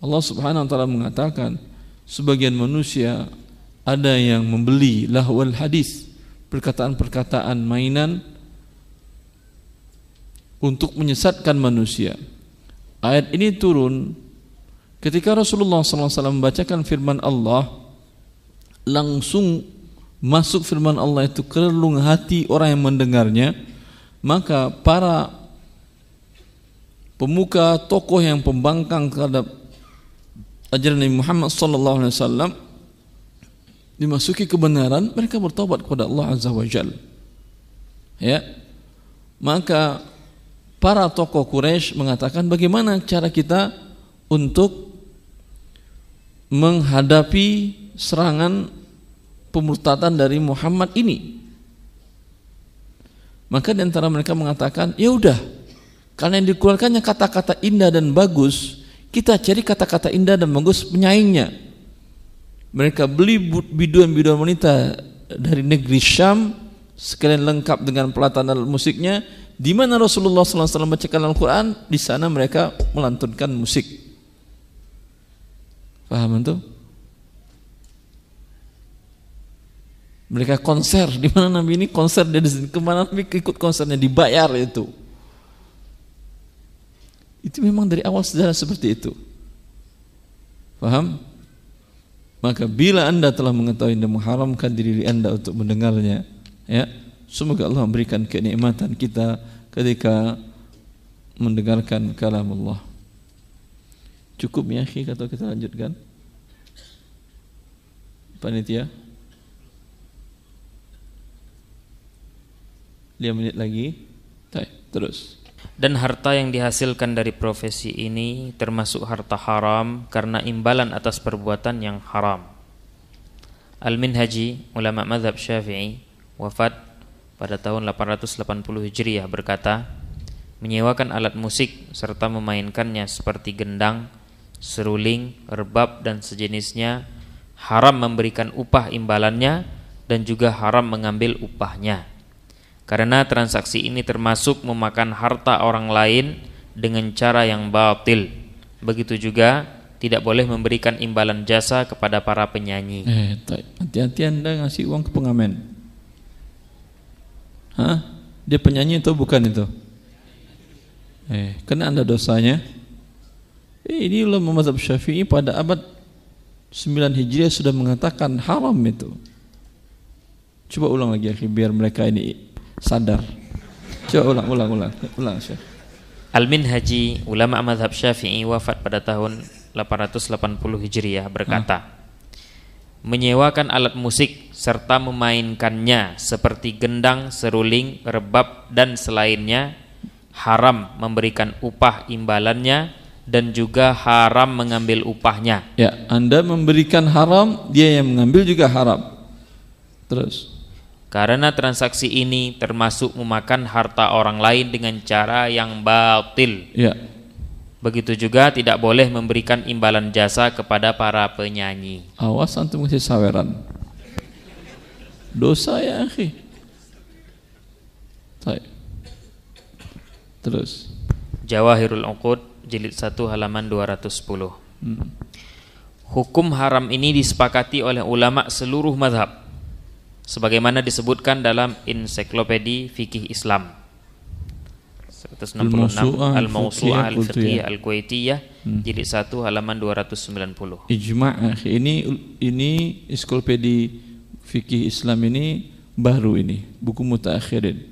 Allah Subhanahu wa taala mengatakan, sebagian manusia ada yang membeli lahwal hadis, perkataan-perkataan mainan untuk menyesatkan manusia. Ayat ini turun ketika Rasulullah SAW membacakan firman Allah langsung masuk firman Allah itu ke relung hati orang yang mendengarnya maka para pemuka tokoh yang pembangkang terhadap ajaran Nabi Muhammad sallallahu alaihi wasallam dimasuki kebenaran mereka bertobat kepada Allah azza wajal ya maka para tokoh Quraisy mengatakan bagaimana cara kita untuk menghadapi serangan pemurtadan dari Muhammad ini. Maka di antara mereka mengatakan, ya udah, karena yang dikeluarkannya kata-kata indah dan bagus, kita cari kata-kata indah dan bagus penyaingnya. Mereka beli biduan-biduan wanita dari negeri Syam, sekalian lengkap dengan pelatanan musiknya, di mana Rasulullah SAW membacakan Al-Quran, di sana mereka melantunkan musik. Paham itu? Mereka konser, di mana Nabi ini konser dari ke mana Nabi ikut konsernya dibayar itu. Itu memang dari awal sejarah seperti itu. Paham? Maka bila anda telah mengetahui dan mengharamkan diri anda untuk mendengarnya, ya, Semoga Allah memberikan kenikmatan kita ketika mendengarkan kalam Allah. Cukup ya atau kita lanjutkan? Panitia? Lima menit lagi. Terus. Dan harta yang dihasilkan dari profesi ini termasuk harta haram karena imbalan atas perbuatan yang haram. Al-Minhaji, ulama madhab syafi'i, wafat pada tahun 880 Hijriah berkata, menyewakan alat musik serta memainkannya seperti gendang, seruling, rebab dan sejenisnya haram memberikan upah imbalannya dan juga haram mengambil upahnya. Karena transaksi ini termasuk memakan harta orang lain dengan cara yang batil. Begitu juga tidak boleh memberikan imbalan jasa kepada para penyanyi. Eh, hati-hati Anda ngasih uang ke pengamen. Hah? Dia penyanyi itu bukan itu? Eh, kena anda dosanya. Eh, ini ulama mazhab Syafi'i pada abad 9 Hijriah sudah mengatakan haram itu. Coba ulang lagi akhi biar mereka ini sadar. Coba ulang ulang ulang ulang Syekh. Al-Minhaji ulama mazhab Syafi'i wafat pada tahun 880 Hijriah berkata, ha? menyewakan alat musik serta memainkannya seperti gendang, seruling, rebab dan selainnya haram memberikan upah imbalannya dan juga haram mengambil upahnya. Ya, Anda memberikan haram, dia yang mengambil juga haram. Terus karena transaksi ini termasuk memakan harta orang lain dengan cara yang batil. Ya. Begitu juga tidak boleh memberikan imbalan jasa kepada para penyanyi. Awas antum kasih saweran. Dosa ya akhi. Baik. Terus. Jawahirul Uqud jilid 1 halaman 210. Hmm. Hukum haram ini disepakati oleh ulama seluruh mazhab sebagaimana disebutkan dalam ensiklopedia fikih Islam 166 Al-Mawsu'ah Al-Fiqhiyah Al-Kuwaitiyah hmm. jilid 1 halaman 290. Ijma' ini ini ensiklopedia fikih Islam ini baru ini, buku mutakhirin.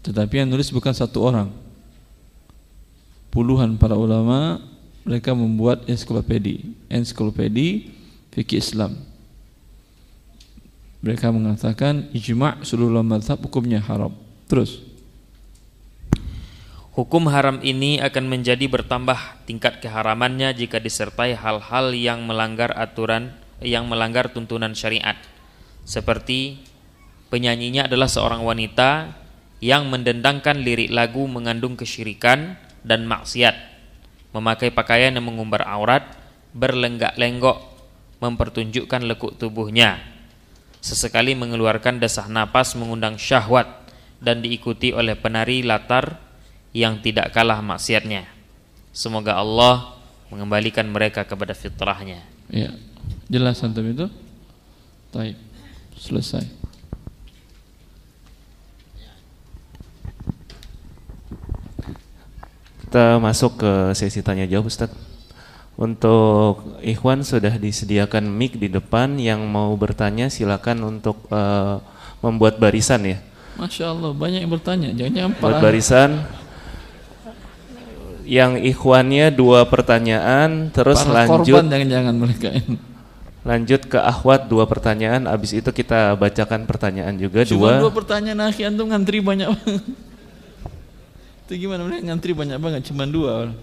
Tetapi yang nulis bukan satu orang. Puluhan para ulama mereka membuat ensiklopedi, ensiklopedi fikih Islam. Mereka mengatakan ijma' seluruh mazhab hukumnya haram. Terus Hukum haram ini akan menjadi bertambah tingkat keharamannya jika disertai hal-hal yang melanggar aturan yang melanggar tuntunan syariat. Seperti penyanyinya adalah seorang wanita yang mendendangkan lirik lagu mengandung kesyirikan dan maksiat, memakai pakaian yang mengumbar aurat, berlenggak-lenggok, mempertunjukkan lekuk tubuhnya, sesekali mengeluarkan desah napas mengundang syahwat dan diikuti oleh penari latar yang tidak kalah maksiatnya. Semoga Allah mengembalikan mereka kepada fitrahnya. Ya, jelas antum itu? Baik, selesai. Kita masuk ke sesi tanya jawab Ustaz. Untuk Ikhwan sudah disediakan mic di depan yang mau bertanya silakan untuk uh, membuat barisan ya. Masya Allah banyak yang bertanya. Jangan-jangan Buat barisan yang ikhwannya dua pertanyaan terus para lanjut korban jangan-jangan mereka ini. lanjut ke akhwat dua pertanyaan abis itu kita bacakan pertanyaan juga Cuma dua dua pertanyaan akhi antum ngantri banyak banget. Itu gimana mereka ngantri banyak banget cuma dua orang.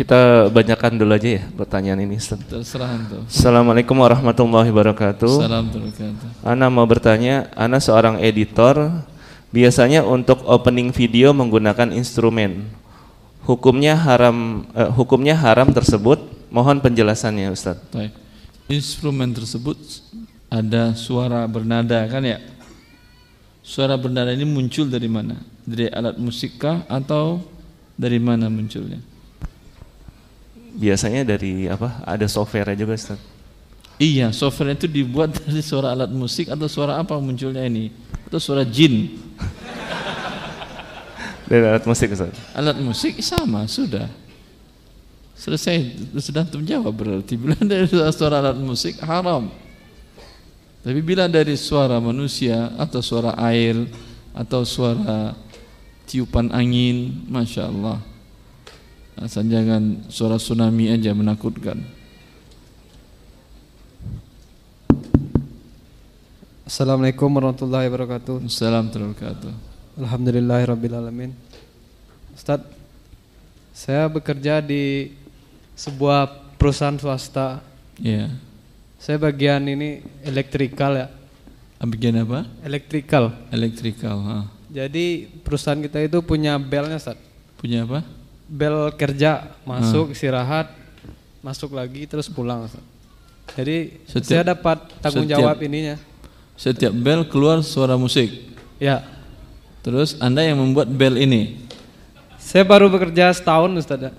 Kita bacakan dulu aja ya pertanyaan ini. Terserah antum. Assalamualaikum warahmatullahi wabarakatuh Salam terkata. Ana mau bertanya Ana seorang editor biasanya untuk opening video menggunakan instrumen hukumnya haram eh, hukumnya haram tersebut mohon penjelasannya Ustaz Baik. Instrumen tersebut ada suara bernada kan ya? Suara bernada ini muncul dari mana? Dari alat musikkah atau dari mana munculnya? Biasanya dari apa ada software juga Ustaz Iya, software itu dibuat dari suara alat musik atau suara apa munculnya ini? Atau suara jin? dari alat musik Ustaz Alat musik sama, sudah. Selesai, sudah antum jawab berarti. Bila dari suara alat musik haram. Tapi bila dari suara manusia atau suara air atau suara tiupan angin, masya Allah. Asal jangan suara tsunami aja menakutkan. Assalamualaikum warahmatullahi wabarakatuh. Salam terkatu. Alhamdulillahirrabbilalamin. Ustaz, saya bekerja di sebuah perusahaan swasta. Ya. Saya bagian ini elektrikal ya. Bagian apa? Elektrikal. Elektrikal. Ha. Jadi perusahaan kita itu punya belnya Ustaz. Punya apa? Bel kerja, masuk, istirahat, masuk lagi terus pulang. Jadi Setiap- saya dapat tanggung setiap- jawab ininya. Setiap bel keluar suara musik. Ya. Terus Anda yang membuat bel ini. Saya baru bekerja setahun Ustaz. ya.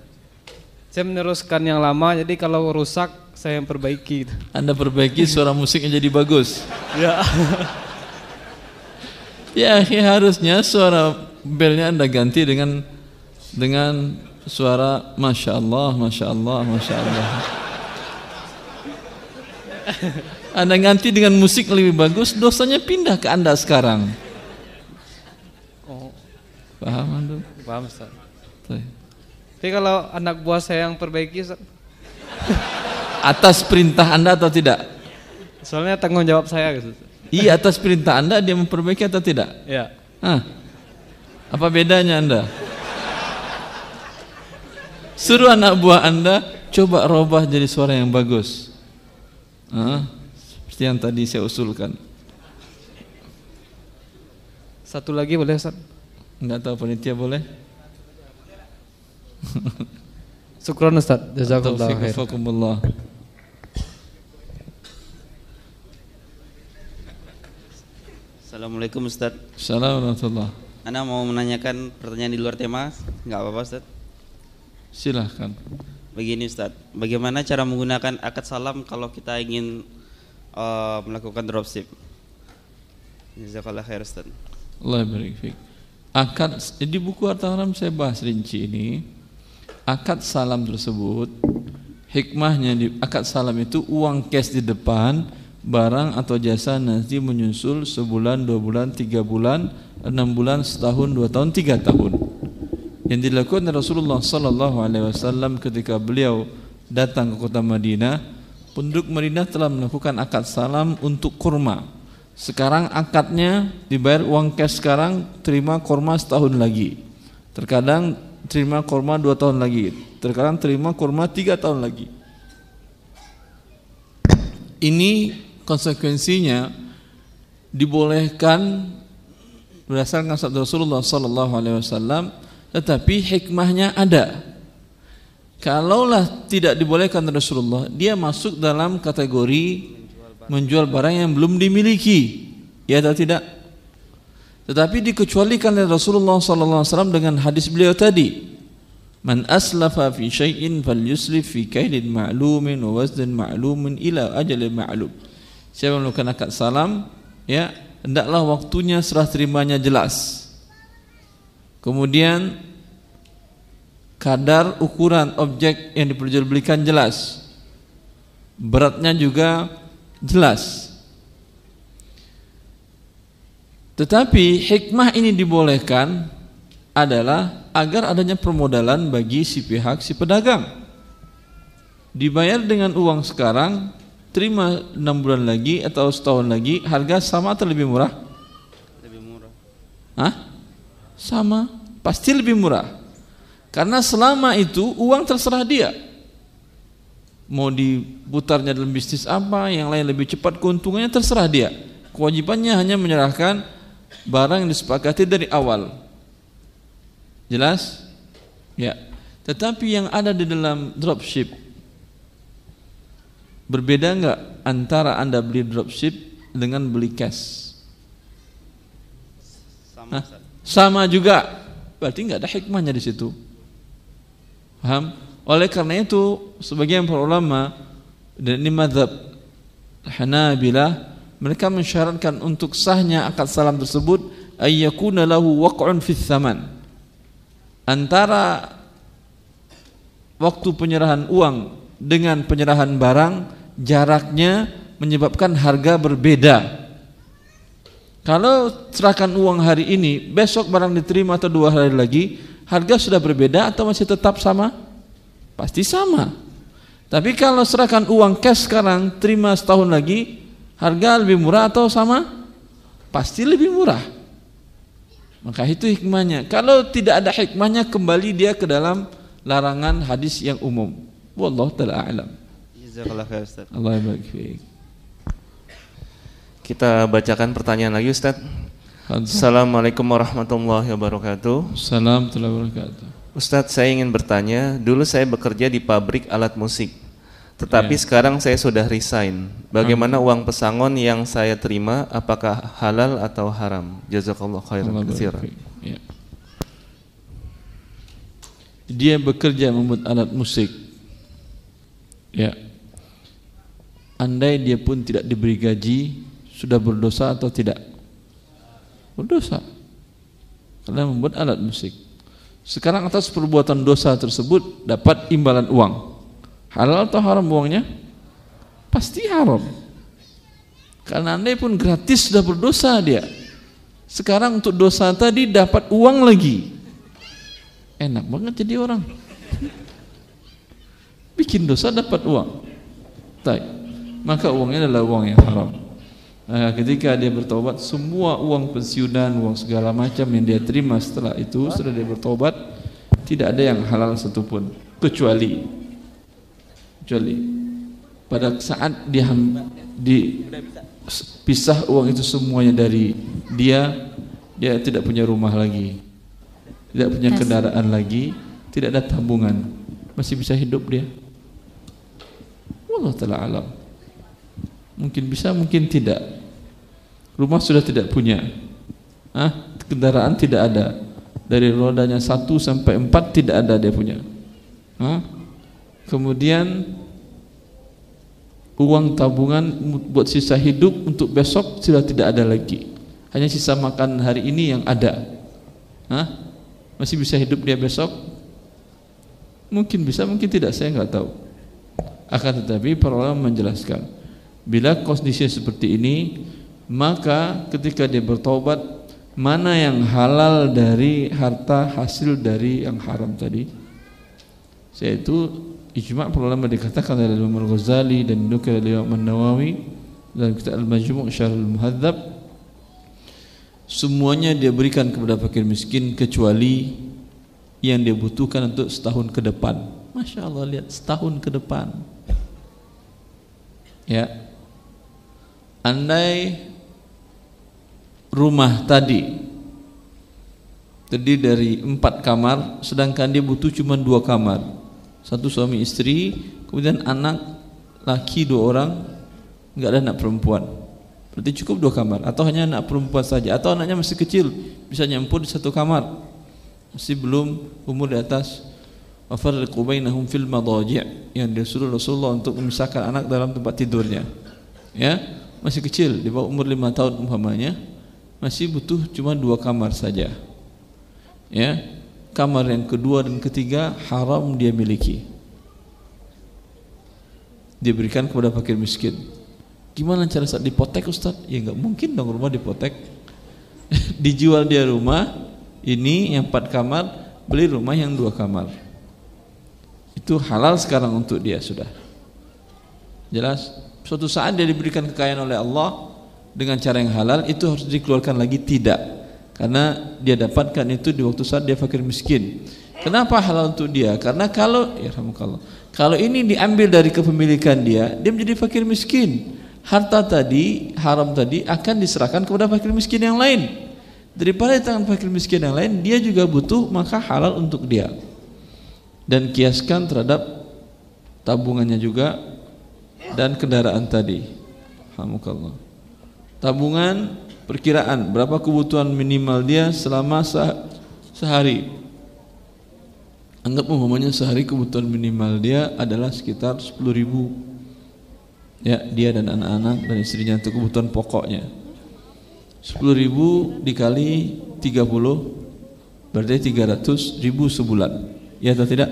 Saya meneruskan yang lama jadi kalau rusak saya yang perbaiki. Anda perbaiki suara musiknya jadi bagus. Ya. Ya, akhi, harusnya suara belnya Anda ganti dengan dengan suara Masya Allah, Masya Allah, Masya Allah. Anda ganti dengan musik lebih bagus, dosanya pindah ke Anda sekarang. Oh, Paham Anda? paham Ustaz. Tapi kalau anak buah saya yang perbaiki Ustaz, Atas perintah Anda atau tidak? soalnya tanggung jawab saya gitu. Ustaz. Iya, atas perintah Anda dia memperbaiki atau tidak? Ya. Hah? Apa bedanya Anda? Suruh anak buah Anda coba robah jadi suara yang bagus. Hah? Seperti yang tadi saya usulkan. Satu lagi boleh Ustaz? Enggak tahu panitia boleh? Syukron Ustaz. Jazakallah khair. Assalamualaikum Ustaz. Assalamualaikum Anda mau menanyakan pertanyaan di luar tema? Enggak apa-apa Ustaz. Silahkan. Begini Ustaz, bagaimana cara menggunakan akad salam kalau kita ingin uh, melakukan dropship? Jazakallah khair Ustaz. Allah barik fiik. Akad di buku harta haram saya bahas rinci ini. Akad salam tersebut hikmahnya di akad salam itu uang cash di depan barang atau jasa nanti menyusul sebulan dua bulan tiga bulan enam bulan setahun dua tahun tiga tahun yang dilakukan Rasulullah Sallallahu Alaihi Wasallam ketika beliau datang ke kota Madinah penduduk Madinah telah melakukan akad salam untuk kurma. Sekarang akadnya dibayar uang cash sekarang terima kurma setahun lagi. Terkadang terima kurma dua tahun lagi. Terkadang terima kurma tiga tahun lagi. Ini konsekuensinya dibolehkan berdasarkan sabda Rasulullah sallallahu alaihi wasallam tetapi hikmahnya ada kalaulah tidak dibolehkan Rasulullah dia masuk dalam kategori menjual barang yang belum dimiliki ya atau tidak tetapi dikecualikan oleh Rasulullah wasallam dengan hadis beliau tadi Man aslafa fi syai'in falyuslif fi kailin ma'lumin wa waznin ma'lumin ila ajalin ma'lum. Siapa melakukan akad salam, ya, hendaklah waktunya serah terimanya jelas. Kemudian kadar ukuran objek yang diperjualbelikan jelas. Beratnya juga jelas. Tetapi hikmah ini dibolehkan adalah agar adanya permodalan bagi si pihak si pedagang. Dibayar dengan uang sekarang, terima enam bulan lagi atau setahun lagi, harga sama atau lebih murah? Lebih murah. Hah? Sama, pasti lebih murah. Karena selama itu uang terserah dia. Mau diputarnya dalam bisnis apa, yang lain lebih cepat keuntungannya terserah dia. Kewajibannya hanya menyerahkan barang yang disepakati dari awal. Jelas? Ya. Tetapi yang ada di dalam dropship berbeda enggak antara Anda beli dropship dengan beli cash? Sama Hah? Sama juga. Berarti enggak ada hikmahnya di situ. Paham? Oleh karena itu sebagian para ulama dan ini madhab Hanabilah mereka mensyaratkan untuk sahnya akad salam tersebut ayyakuna lahu waq'un fi thaman antara waktu penyerahan uang dengan penyerahan barang jaraknya menyebabkan harga berbeda kalau serahkan uang hari ini besok barang diterima atau dua hari lagi harga sudah berbeda atau masih tetap sama pasti sama tapi kalau serahkan uang cash sekarang terima setahun lagi harga lebih murah atau sama? Pasti lebih murah. Maka itu hikmahnya. Kalau tidak ada hikmahnya kembali dia ke dalam larangan hadis yang umum. Wallahu taala a'lam. Jazakallah khair Ustaz. Allah barik fiik. Kita bacakan pertanyaan lagi Ustaz. Assalamualaikum warahmatullahi wabarakatuh. Salam warahmatullahi wabarakatuh. Ustadz saya ingin bertanya, dulu saya bekerja di pabrik alat musik. Tetapi Ya. sekarang saya sudah resign. Bagaimana uang pesangon yang saya terima apakah halal atau haram? Jazakallah khairan fiik. Ya. Dia bekerja membuat alat musik. Ya. Andai dia pun tidak diberi gaji, sudah berdosa atau tidak? Berdosa. Karena membuat alat musik. Sekarang atas perbuatan dosa tersebut dapat imbalan uang. Halal atau haram uangnya? Pasti haram. Karena andai pun gratis sudah berdosa dia. Sekarang untuk dosa tadi dapat uang lagi. Enak banget jadi orang. Bikin dosa dapat uang. Baik. Maka uangnya adalah uang yang haram. Nah, ketika dia bertobat, semua uang pensiunan, uang segala macam yang dia terima setelah itu, setelah dia bertobat, tidak ada yang halal satupun, kecuali kecuali pada saat dia di pisah uang itu semuanya dari dia, dia tidak punya rumah lagi, tidak punya kendaraan lagi, tidak ada tabungan, masih bisa hidup dia. Wallah taala alam. Mungkin bisa, mungkin tidak. Rumah sudah tidak punya. Ah, kendaraan tidak ada. Dari rodanya satu sampai empat tidak ada dia punya. Ah, kemudian uang tabungan buat sisa hidup untuk besok sudah tidak ada lagi. Hanya sisa makan hari ini yang ada. Hah? Masih bisa hidup dia besok? Mungkin bisa, mungkin tidak. Saya nggak tahu. Akan tetapi para ulama menjelaskan bila kondisi seperti ini maka ketika dia bertobat mana yang halal dari harta hasil dari yang haram tadi yaitu ijma' ulama dikatakan oleh Imam Al-Ghazali dan dinukil oleh Imam An-Nawawi dalam kitab Al-Majmu' Syarh Al-Muhadzab semuanya dia berikan kepada fakir miskin kecuali yang dia butuhkan untuk setahun ke depan. Masya Allah lihat setahun ke depan. Ya, andai rumah tadi. Terdiri dari empat kamar, sedangkan dia butuh cuma dua kamar, satu suami istri, kemudian anak laki dua orang, nggak ada anak perempuan. Berarti cukup dua kamar, atau hanya anak perempuan saja, atau anaknya masih kecil, bisa nyampur di satu kamar, masih belum umur di atas. Wafarriqu bainahum fil madaji' yang disuruh Rasulullah untuk memisahkan anak dalam tempat tidurnya. Ya masih kecil di bawah umur lima tahun umpamanya masih butuh cuma dua kamar saja. Ya kamar yang kedua dan ketiga haram dia miliki. Diberikan kepada fakir miskin. Gimana cara saat dipotek Ustaz? Ya nggak mungkin dong rumah dipotek. Dijual dia rumah ini yang empat kamar beli rumah yang dua kamar. Itu halal sekarang untuk dia sudah. Jelas? Suatu saat dia diberikan kekayaan oleh Allah dengan cara yang halal itu harus dikeluarkan lagi tidak. Karena dia dapatkan itu di waktu saat dia fakir miskin. Kenapa halal untuk dia? Karena kalau ya kalau ini diambil dari kepemilikan dia dia menjadi fakir miskin. Harta tadi haram tadi akan diserahkan kepada fakir miskin yang lain. Daripada tangan fakir miskin yang lain dia juga butuh maka halal untuk dia. Dan kiaskan terhadap tabungannya juga dan kendaraan tadi. Alhamdulillah. Tabungan perkiraan berapa kebutuhan minimal dia selama sehari. Anggap umpamanya sehari kebutuhan minimal dia adalah sekitar 10 ribu ya dia dan anak-anak dan istrinya untuk kebutuhan pokoknya 10 ribu dikali 30 berarti 300 ribu sebulan Ya atau tidak?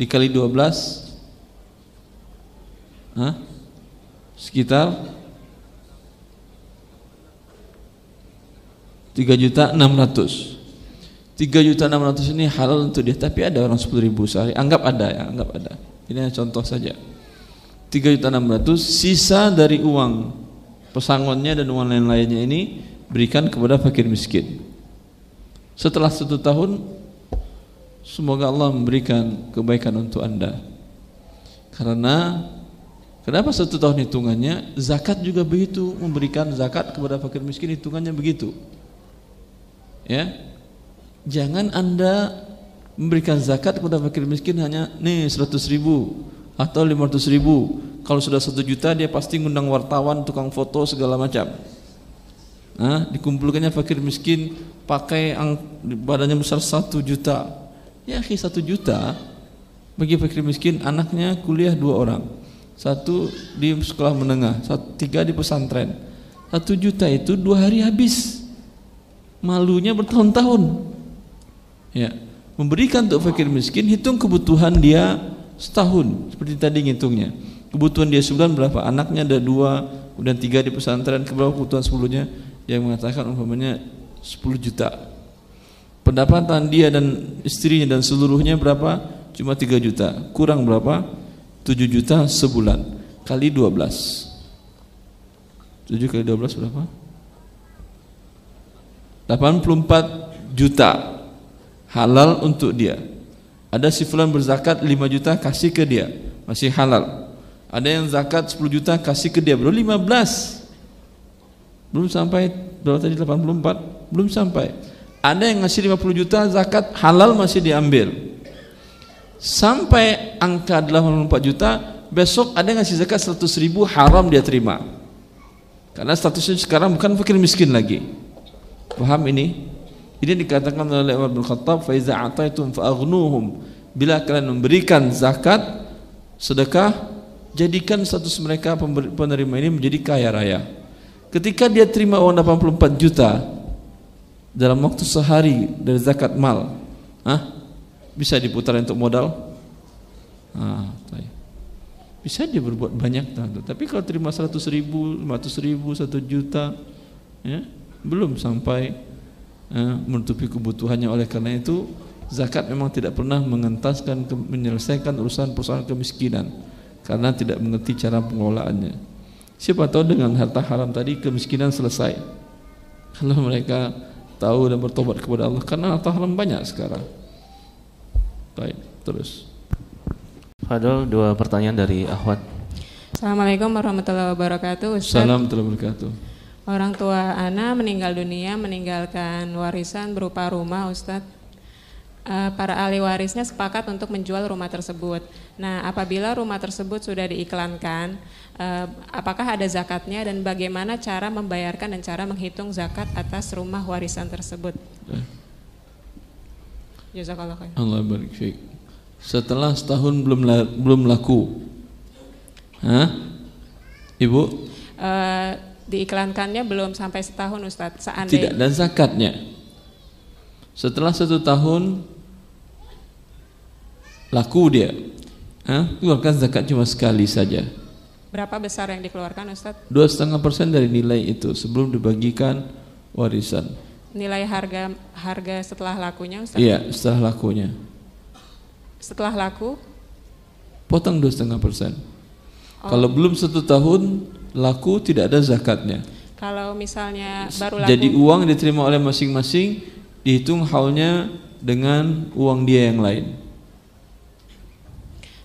Dikali 12 Hah? Sekitar 3 juta 600 3 juta 600 ini halal untuk dia Tapi ada orang 10 ribu sehari. Anggap ada ya, anggap ada. Ini hanya contoh saja. 3 juta 600 Sisa dari uang pesangonnya dan uang lain-lainnya ini Berikan kepada fakir miskin. Setelah satu tahun Semoga Allah memberikan kebaikan untuk anda. Karena Kenapa satu tahun hitungannya? Zakat juga begitu Memberikan zakat kepada fakir miskin hitungannya begitu Ya Jangan anda Memberikan zakat kepada fakir miskin Hanya nih 100 ribu Atau 500 ribu Kalau sudah 1 juta dia pasti ngundang wartawan Tukang foto segala macam Nah, dikumpulkannya fakir miskin pakai badannya besar 1 juta Ya satu juta bagi fakir miskin anaknya kuliah dua orang. Satu di sekolah menengah, satu, tiga di pesantren. Satu juta itu dua hari habis. Malunya bertahun-tahun. Ya, memberikan untuk fakir miskin hitung kebutuhan dia setahun seperti tadi ngitungnya. Kebutuhan dia sebulan berapa? Anaknya ada dua, kemudian tiga di pesantren, keberapa kebutuhan sepuluhnya? Yang mengatakan umpamanya 10 juta pendapatan dia dan istrinya dan seluruhnya berapa? Cuma 3 juta. Kurang berapa? 7 juta sebulan kali 12. 7 kali 12 berapa? 84 juta halal untuk dia. Ada si fulan berzakat 5 juta kasih ke dia, masih halal. Ada yang zakat 10 juta kasih ke dia, baru 15. Belum sampai berapa tadi 84? Belum sampai. Ada yang ngasih 50 juta zakat halal masih diambil. Sampai angka 84 juta, besok ada yang ngasih zakat 100 ribu haram dia terima. Karena statusnya sekarang bukan fakir miskin lagi. Paham ini? Ini dikatakan oleh Umar bin Khattab, "Fa iza ataitum fa Bila kalian memberikan zakat, sedekah, jadikan status mereka penerima ini menjadi kaya raya. Ketika dia terima uang 84 juta, dalam waktu sehari dari zakat mal Hah? bisa diputar untuk modal ah, bisa dia berbuat banyak tentu. Tapi kalau terima 100 ribu, 500 ribu, 1 juta, ya, belum sampai eh, menutupi kebutuhannya. Oleh karena itu zakat memang tidak pernah mengentaskan menyelesaikan urusan persoalan kemiskinan karena tidak mengerti cara pengelolaannya. Siapa tahu dengan harta haram tadi kemiskinan selesai. Kalau mereka tahu dan bertobat kepada Allah karena harta haram banyak sekarang. Baik, terus. Fadol dua pertanyaan dari Ahwat. Assalamualaikum warahmatullahi wabarakatuh. Ustaz. Salam wabarakatuh. Orang tua Ana meninggal dunia meninggalkan warisan berupa rumah Ustadz. Uh, para ahli warisnya sepakat untuk menjual rumah tersebut. Nah, apabila rumah tersebut sudah diiklankan, uh, apakah ada zakatnya dan bagaimana cara membayarkan dan cara menghitung zakat atas rumah warisan tersebut? Eh. Jazakallah khair. Allah barik setelah setahun belum belum laku. Hah? Ibu? Uh, diiklankannya belum sampai setahun Ustadz. Seandainya Tidak dan zakatnya. Setelah satu tahun laku dia. Hah? Keluarkan zakat cuma sekali saja. Berapa besar yang dikeluarkan Ustadz? Dua setengah persen dari nilai itu sebelum dibagikan warisan. Nilai harga harga setelah lakunya Ustadz? Iya, setelah lakunya. Setelah laku? Potong dua setengah persen. Oh. Kalau belum satu tahun laku tidak ada zakatnya. Kalau misalnya baru laku. Jadi uang diterima oleh masing-masing dihitung haulnya dengan uang dia yang lain.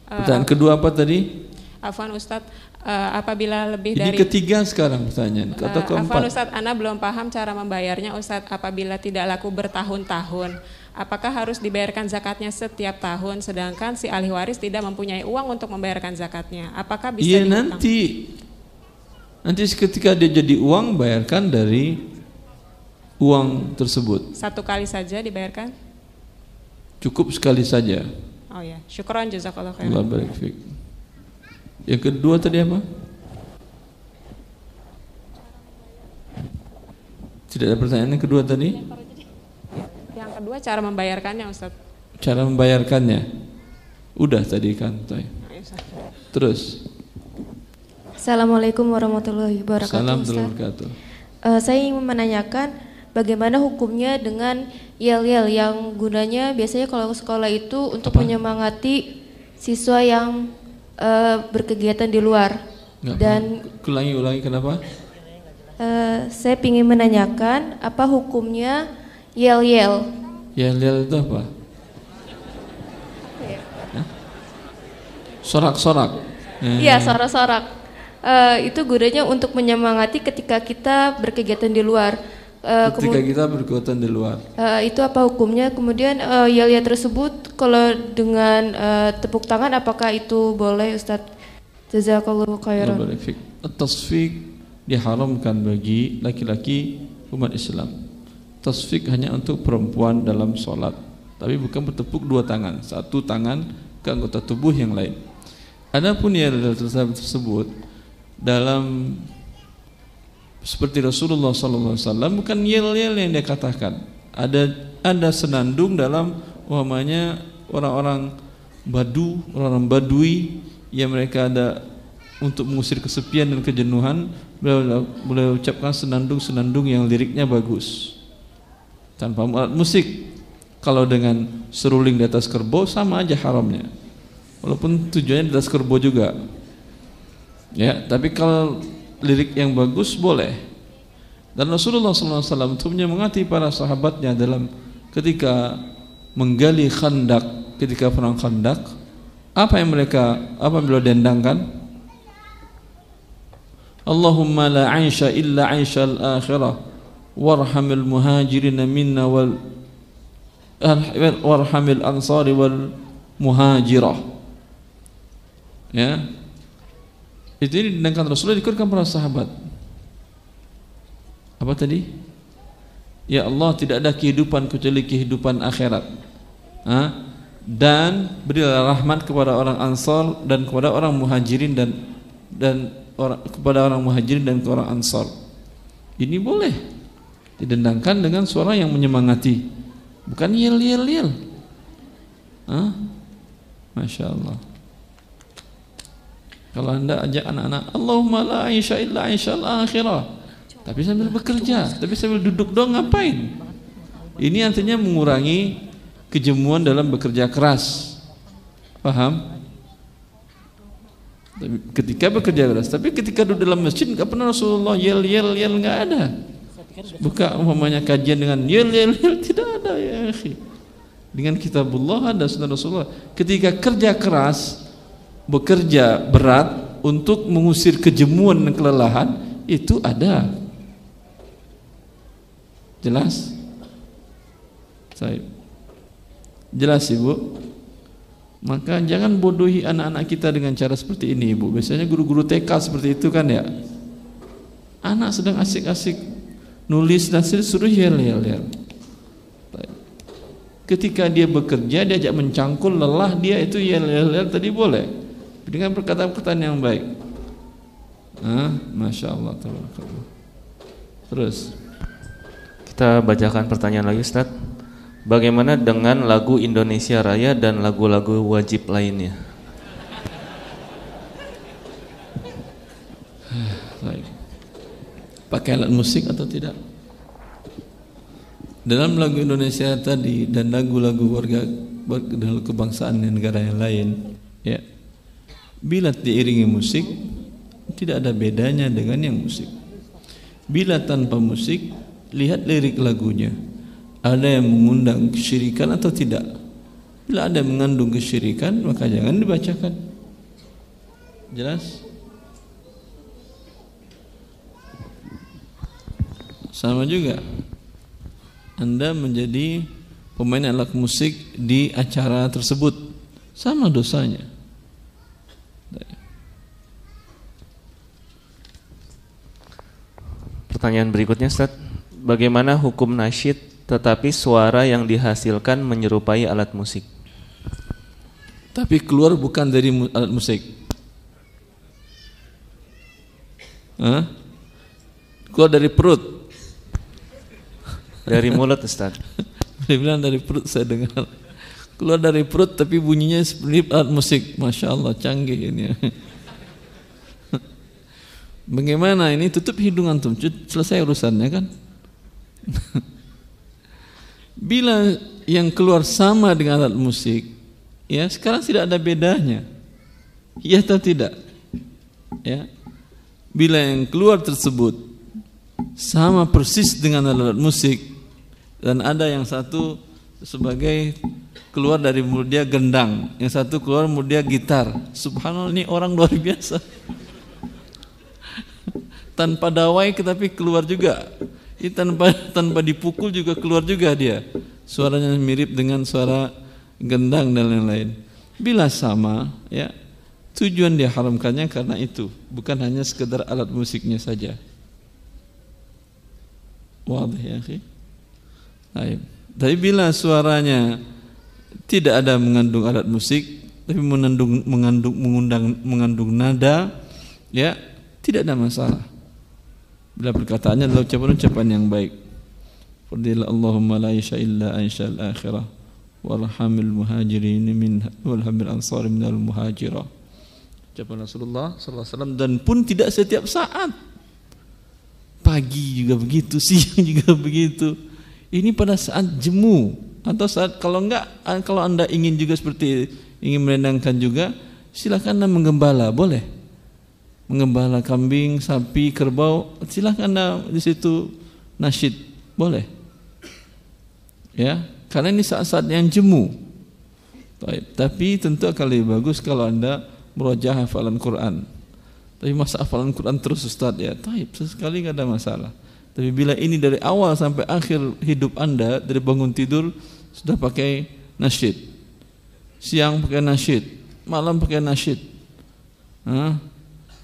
Uh, Pertanyaan kedua apa tadi? Afwan Ustadz, uh, apabila lebih Ini dari ketiga sekarang pertanyaan. Kata uh, keempat. Afwan Ustadz, Anda belum paham cara membayarnya Ustadz apabila tidak laku bertahun-tahun apakah harus dibayarkan zakatnya setiap tahun sedangkan si ahli waris tidak mempunyai uang untuk membayarkan zakatnya apakah bisa Iya nanti nanti ketika dia jadi uang bayarkan dari uang tersebut satu kali saja dibayarkan cukup sekali saja oh ya syukron jazakallah khair Allah barik yang kedua tadi apa tidak ada pertanyaan yang kedua tadi kedua cara membayarkannya Ustaz. Cara membayarkannya. Udah tadi kan, Tay. Terus. Assalamualaikum warahmatullahi wabarakatuh. Assalamualaikum warahmatullahi wabarakatuh. Uh, saya ingin menanyakan bagaimana hukumnya dengan yel-yel yang gunanya biasanya kalau sekolah itu untuk Apa? menyemangati siswa yang uh, berkegiatan di luar. Nggak dan ulangi ulangi kenapa? Uh, saya ingin menanyakan apa hukumnya yel-yel Yel-yel itu apa? Sorak-sorak. Iya, sorak-sorak. Uh, itu gunanya untuk menyemangati ketika kita berkegiatan di luar. Uh, ketika kita berkegiatan di luar. Uh, itu apa hukumnya? Kemudian uh, yel-yel tersebut kalau dengan uh, tepuk tangan apakah itu boleh Ustadz? Jazakallahu khairan. Tasfik diharamkan bagi laki-laki umat Islam tasfik hanya untuk perempuan dalam sholat tapi bukan bertepuk dua tangan satu tangan ke anggota tubuh yang lain adapun yang tersebut dalam seperti Rasulullah SAW bukan yel-yel yang dia katakan. Ada ada senandung dalam umpamanya orang-orang badu orang-orang badui yang mereka ada untuk mengusir kesepian dan kejenuhan beliau ucapkan senandung-senandung yang liriknya bagus. Tanpa alat musik. Kalau dengan seruling di atas kerbau sama aja haramnya. Walaupun tujuannya di atas kerbau juga ya tapi kalau lirik yang bagus boleh. Dan Rasulullah SAW itu menyemangati para sahabatnya dalam ketika menggali khandak ketika perang khandak apa yang mereka apa beliau dendangkan? Allahumma la aisha illa aisha al-akhirah warhamil muhajirin minna wal warhamil ansari wal muhajirah. Ya itu ini dengan Rasulullah dikurkan para sahabat. Apa tadi? Ya Allah tidak ada kehidupan kecuali kehidupan akhirat. Ha? dan berilah rahmat kepada orang ansar dan kepada orang muhajirin dan dan kepada orang muhajirin dan kepada orang ansar. Ini boleh didendangkan dengan suara yang menyemangati. Bukan yel yel yel Hah? Masya Allah Kalau anda ajak anak-anak, Allahumma la aisha illa aisha al-akhirah. Tapi sambil bekerja, tapi sambil duduk doang ngapain? Ini artinya mengurangi kejemuan dalam bekerja keras. Paham? Ketika bekerja keras, tapi ketika duduk dalam masjid nggak pernah Rasulullah yel yel yel nggak ada. Buka umpamanya kajian dengan yel yel yel tidak ada ya. Dengan kitabullah ada sunnah Rasulullah. Ketika kerja keras, bekerja berat untuk mengusir kejemuan dan kelelahan itu ada. Jelas? Saya jelas ibu. Maka jangan bodohi anak-anak kita dengan cara seperti ini ibu. Biasanya guru-guru TK seperti itu kan ya? Anak sedang asik-asik nulis dan suruh yel yel yel. Ketika dia bekerja diajak mencangkul lelah dia itu yel yel yel tadi boleh dengan perkataan-perkataan yang baik. Ah, masya Allah, Terus kita bacakan pertanyaan lagi, Ustaz. Bagaimana dengan lagu Indonesia Raya dan lagu-lagu wajib lainnya? Pakai alat musik atau tidak? Dalam lagu Indonesia tadi dan lagu-lagu warga dalam kebangsaan negara yang lain, ya Bila diiringi musik tidak ada bedanya dengan yang musik. Bila tanpa musik, lihat lirik lagunya. Ada yang mengundang kesyirikan atau tidak? Bila ada yang mengandung kesyirikan, maka jangan dibacakan. Jelas? Sama juga. Anda menjadi pemain alat musik di acara tersebut. Sama dosanya. Pertanyaan berikutnya Ustaz, bagaimana hukum nasyid tetapi suara yang dihasilkan menyerupai alat musik? Tapi keluar bukan dari alat musik. Hah? Keluar dari perut. Dari mulut Ustaz. Dia bilang dari perut saya dengar. Keluar dari perut tapi bunyinya seperti alat musik. Masya Allah canggih ini. Bagaimana ini tutup hidung antum, selesai urusannya kan? Bila yang keluar sama dengan alat musik, ya sekarang tidak ada bedanya. Ya atau tidak? Ya. Bila yang keluar tersebut sama persis dengan alat musik dan ada yang satu sebagai keluar dari mulut dia gendang, yang satu keluar mulut dia gitar. Subhanallah ini orang luar biasa tanpa dawai tetapi keluar juga. Ini tanpa tanpa dipukul juga keluar juga dia. Suaranya mirip dengan suara gendang dan lain-lain. Bila sama, ya tujuan dia haramkannya karena itu, bukan hanya sekedar alat musiknya saja. Wadah ya, akhi. Tapi bila suaranya tidak ada mengandung alat musik, tapi mengandung mengandung mengundang mengandung nada, ya tidak ada masalah. Bila perkataannya adalah ucapan-ucapan yang baik. Fadil Allahumma la isha illa aisha al-akhirah warhamil muhajirin min walhamil ansar min al-muhajirah. Ucapan Rasulullah sallallahu alaihi wasallam dan pun tidak setiap saat. Pagi juga begitu, siang juga begitu. Ini pada saat jemu atau saat kalau enggak kalau Anda ingin juga seperti ingin menenangkan juga silakan menggembala, boleh mengembala kambing, sapi, kerbau, silahkan anda di situ nasyid, boleh. Ya, karena ini saat-saat yang jemu. Tapi tentu akan lebih bagus kalau anda merojah hafalan Quran. Tapi masa hafalan Quran terus Ustaz ya, taib sesekali nggak ada masalah. Tapi bila ini dari awal sampai akhir hidup anda dari bangun tidur sudah pakai nasyid, siang pakai nasyid, malam pakai nasyid, Hah?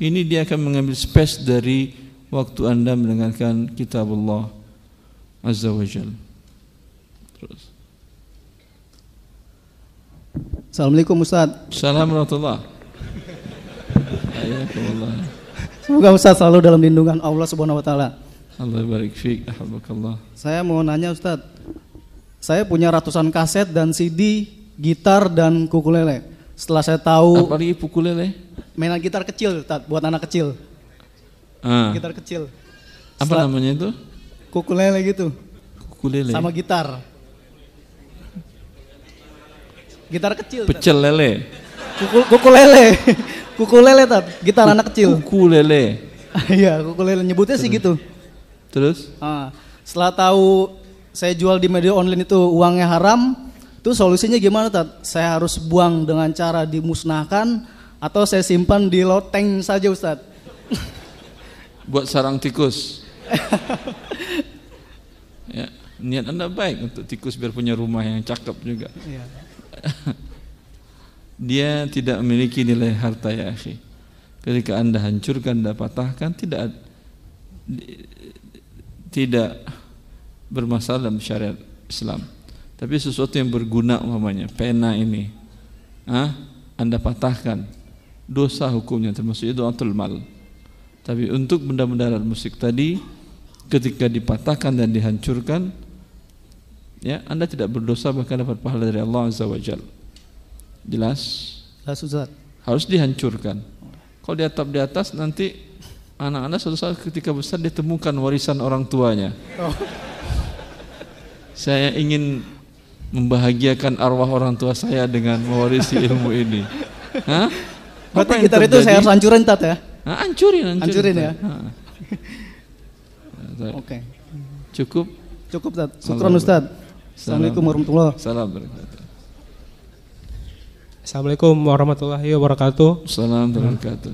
Ini dia akan mengambil space dari waktu anda mendengarkan kitab Allah Azza wa Jal. Terus. Assalamualaikum Ustaz. Assalamualaikum Semoga Ustaz selalu dalam lindungan Allah Subhanahu wa taala. Allah barik fiik, ahbakallah. Saya mau nanya Ustaz. Saya punya ratusan kaset dan CD, gitar dan ukulele. Setelah saya tahu Apalagi ukulele? mainan gitar kecil, Tat, buat anak kecil. Ah. Gitar kecil. Apa Setelah- namanya itu? Ukulele gitu. Ukulele. Sama gitar. Gitar kecil. Tat. Pecel lele. Kuku, kukulele. kukulele, Tat. Gitar anak kecil. Ukulele. Iya, kukulele nyebutnya sih gitu. Terus? Ah, setelah tahu saya jual di media online itu uangnya haram, itu solusinya gimana Tat? Saya harus buang dengan cara dimusnahkan atau saya simpan di loteng saja Ustadz? Buat sarang tikus. ya, niat anda baik untuk tikus biar punya rumah yang cakep juga. Iya. Dia tidak memiliki nilai harta ya akhi. Ketika anda hancurkan, anda patahkan, tidak tidak bermasalah dalam syariat Islam. Tapi sesuatu yang berguna umpamanya, pena ini, ah, anda patahkan, dosa hukumnya termasuk itu mal. Tapi untuk benda-benda alat musik tadi, ketika dipatahkan dan dihancurkan, ya anda tidak berdosa bahkan dapat pahala dari Allah Azza wa Jal. Jelas? Lah Ustadz. Harus dihancurkan. Kalau di atap di atas nanti anak-anak suatu saat ketika besar ditemukan warisan orang tuanya. Oh. Saya ingin membahagiakan arwah orang tua saya dengan mewarisi ilmu ini. Hah? Berarti gitar itu saya terjadi? harus hancurin Tat ya? Ah, hancurin, hancurin. Hancurin ya? Nah, Oke. Cukup. Cukup Tat. Syukron Allah. Ustadz. Assalamualaikum warahmatullahi Salam wabarakatuh. Assalamualaikum warahmatullahi wabarakatuh. Salam wabarakatuh.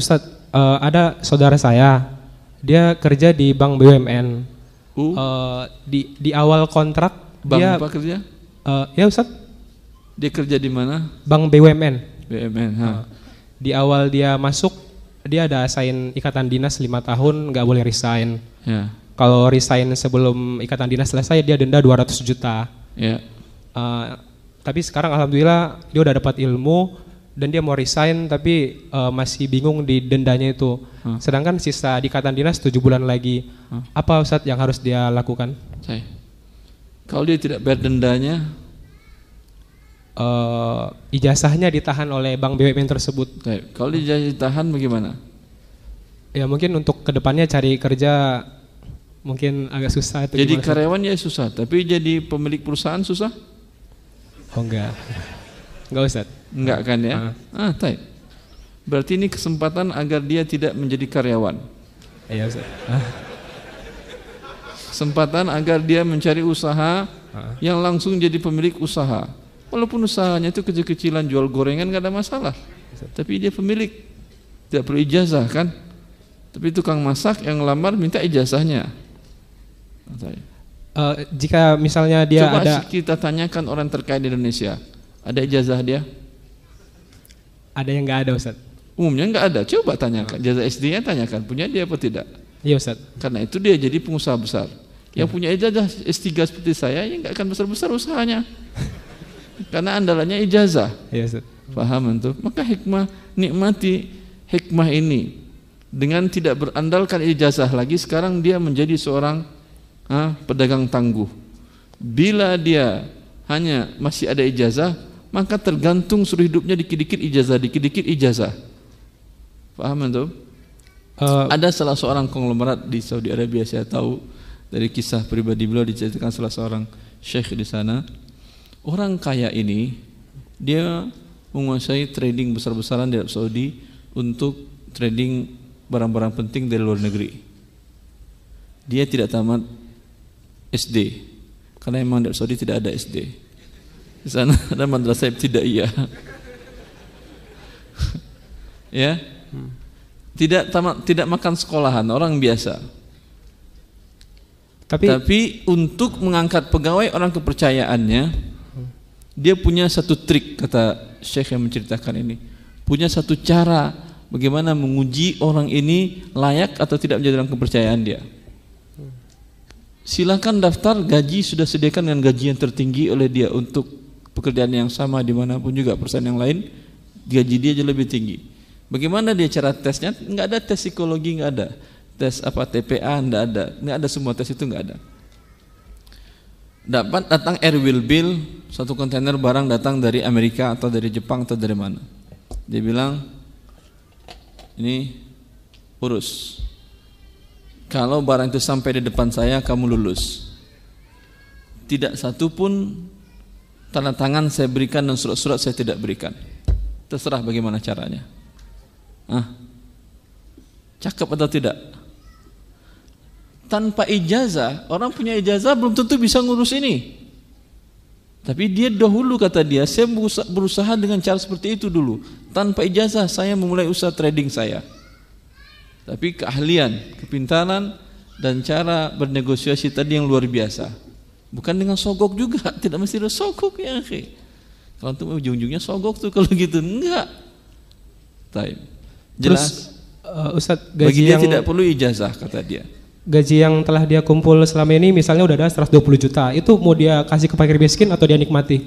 Ustadz, eh, ada saudara saya, dia kerja di bank BUMN. Eh, di di awal kontrak Bank dia apa kerja? eh, ya Ustadz, Dia kerja di mana? bank BUMN. BUMN. Ha. Di awal dia masuk, dia ada assign ikatan dinas lima tahun, nggak boleh resign. Ya. Kalau resign sebelum ikatan dinas selesai, dia denda 200 juta. Ya. Eh, tapi sekarang alhamdulillah dia udah dapat ilmu dan dia mau resign tapi eh, masih bingung di dendanya itu. Sedangkan sisa ikatan dinas 7 bulan lagi. Apa Ustadz yang harus dia lakukan? Saya. Kalau dia tidak bayar dendanya, Eh, ijazahnya ditahan oleh bank BUMN tersebut. baik. kalau dia ditahan bagaimana? Ya mungkin untuk ke depannya cari kerja mungkin agak susah. atau Jadi karyawan ya susah, tapi jadi pemilik perusahaan susah? Oh enggak. Enggak Ustadz. Enggak kan ya? Ah, taib. Berarti ini kesempatan agar dia tidak menjadi karyawan. Iya Ustadz. Ah. Kesempatan agar dia mencari usaha yang langsung jadi pemilik usaha. Walaupun usahanya itu kecil-kecilan jual gorengan nggak ada masalah. Tapi dia pemilik. Tidak perlu ijazah kan? Tapi tukang masak yang lamar minta ijazahnya. Eh, jika misalnya dia Coba ada kita tanyakan orang terkait di Indonesia. Ada ijazah dia? ada yang nggak ada Ustadz. Umumnya nggak ada. Coba tanyakan. Ijazah SD-nya tanyakan. Punya dia apa tidak? Iya Ustadz. Karena itu dia jadi pengusaha besar. Yang punya ijazah S3 seperti saya, ya nggak akan besar-besar usahanya. Karena andalannya ijazah. Iya Ustadz. Paham itu? Maka hikmah nikmati hikmah ini dengan tidak berandalkan ijazah lagi. Sekarang dia menjadi seorang ah, pedagang tangguh. Bila dia hanya masih ada ijazah, maka tergantung seluruh hidupnya dikit-dikit ijazah, dikit-dikit ijazah. Paham itu? ada salah seorang konglomerat di Saudi Arabia saya tahu dari kisah pribadi beliau diceritakan salah seorang syekh di sana. Orang kaya ini dia menguasai trading besar-besaran di Arab Saudi untuk trading barang-barang penting dari luar negeri. Dia tidak tamat SD karena memang di Arab Saudi tidak ada SD. Di sana ada madrasah ibtidaiyah. ya. Tidak tamat tidak makan sekolahan, orang biasa. Tapi, Tapi untuk mengangkat pegawai orang kepercayaannya, dia punya satu trik kata Syekh yang menceritakan ini. Punya satu cara bagaimana menguji orang ini layak atau tidak menjadi orang kepercayaan dia. Silakan daftar gaji sudah sediakan dengan gaji yang tertinggi oleh dia untuk pekerjaan yang sama di mana pun juga perusahaan yang lain gaji dia jauh lebih tinggi. Bagaimana dia cara tesnya? Enggak ada tes psikologi, enggak ada tes apa TPA, enggak ada, enggak ada semua tes itu enggak ada. dapat datang air wheel bill satu kontainer barang datang dari Amerika atau dari Jepang atau dari mana. Dia bilang ini urus. Kalau barang itu sampai di depan saya kamu lulus. Tidak satu pun tanda tangan saya berikan dan surat-surat saya tidak berikan. Terserah bagaimana caranya. Ah, cakep atau tidak? Tanpa ijazah, orang punya ijazah belum tentu bisa ngurus ini. Tapi dia dahulu kata dia, saya berusaha dengan cara seperti itu dulu. Tanpa ijazah saya memulai usaha trading saya. Tapi keahlian, kepintaran dan cara bernegosiasi tadi yang luar biasa. Bukan dengan sogok juga, tidak mesti ada sogok ya akhi. Kalau itu ujung-ujungnya sogok tuh kalau gitu enggak. Taib. Jelas. Terus, uh, Ustaz, gaji Bagi dia yang... tidak perlu ijazah kata dia gaji yang telah dia kumpul selama ini misalnya udah ada 120 juta itu mau dia kasih ke fakir miskin atau dia nikmati?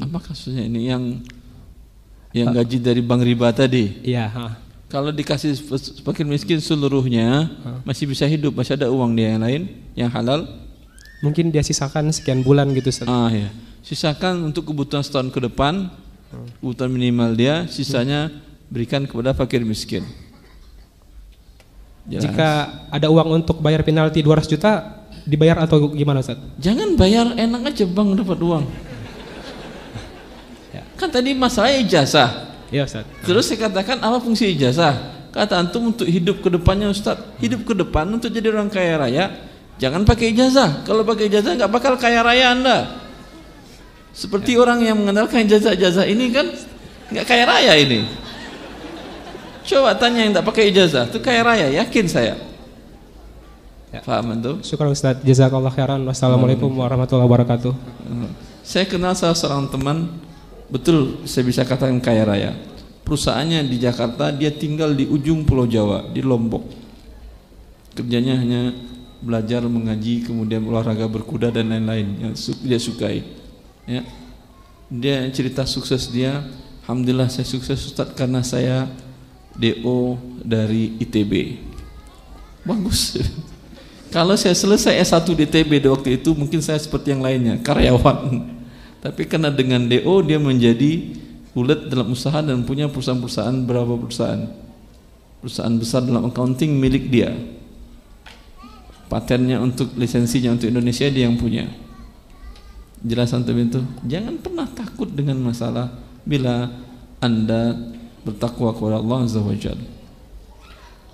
Apa kasusnya ini? Yang yang gaji dari bank riba tadi? Iya kalau dikasih fakir miskin seluruhnya masih bisa hidup masih ada uang dia yang lain yang halal? Mungkin dia sisakan sekian bulan gitu Ustaz. ah ya sisakan untuk kebutuhan setahun ke depan kebutuhan minimal dia sisanya berikan kepada fakir miskin Jelas. Jika ada uang untuk bayar penalti 200 juta, dibayar atau gimana Ustaz? Jangan bayar, enak aja bang dapat uang. ya. Kan tadi masalah ijazah. Iya Ustaz. Terus saya katakan apa fungsi ijazah? Kata antum untuk hidup ke depannya Ustaz. Hidup ke depan untuk jadi orang kaya raya, jangan pakai ijazah. Kalau pakai ijazah nggak bakal kaya raya Anda. Seperti ya. orang yang mengandalkan ijazah-ijazah ini kan nggak kaya raya ini. Coba tanya yang tak pakai ijazah, itu kaya raya, yakin saya. Ya. Paham itu? Syukur Ustaz, jazakallah khairan. Wassalamualaikum warahmatullahi wabarakatuh. Saya kenal salah seorang teman, betul saya bisa katakan kaya raya. Perusahaannya di Jakarta, dia tinggal di ujung Pulau Jawa, di Lombok. Kerjanya hanya belajar mengaji, kemudian olahraga berkuda dan lain-lain yang dia sukai. Ya. Dia cerita sukses dia, Alhamdulillah saya sukses Ustaz karena saya DO dari ITB. Bagus. Kalau saya selesai S1 di ITB di waktu itu mungkin saya seperti yang lainnya, karyawan. Tapi karena dengan DO dia menjadi ulet dalam usaha dan punya perusahaan-perusahaan berapa perusahaan. Perusahaan besar dalam accounting milik dia. Patennya untuk lisensinya untuk Indonesia dia yang punya. Jelasan itu. Jangan pernah takut dengan masalah bila Anda bertakwa kepada Allah Azza wa Jalla.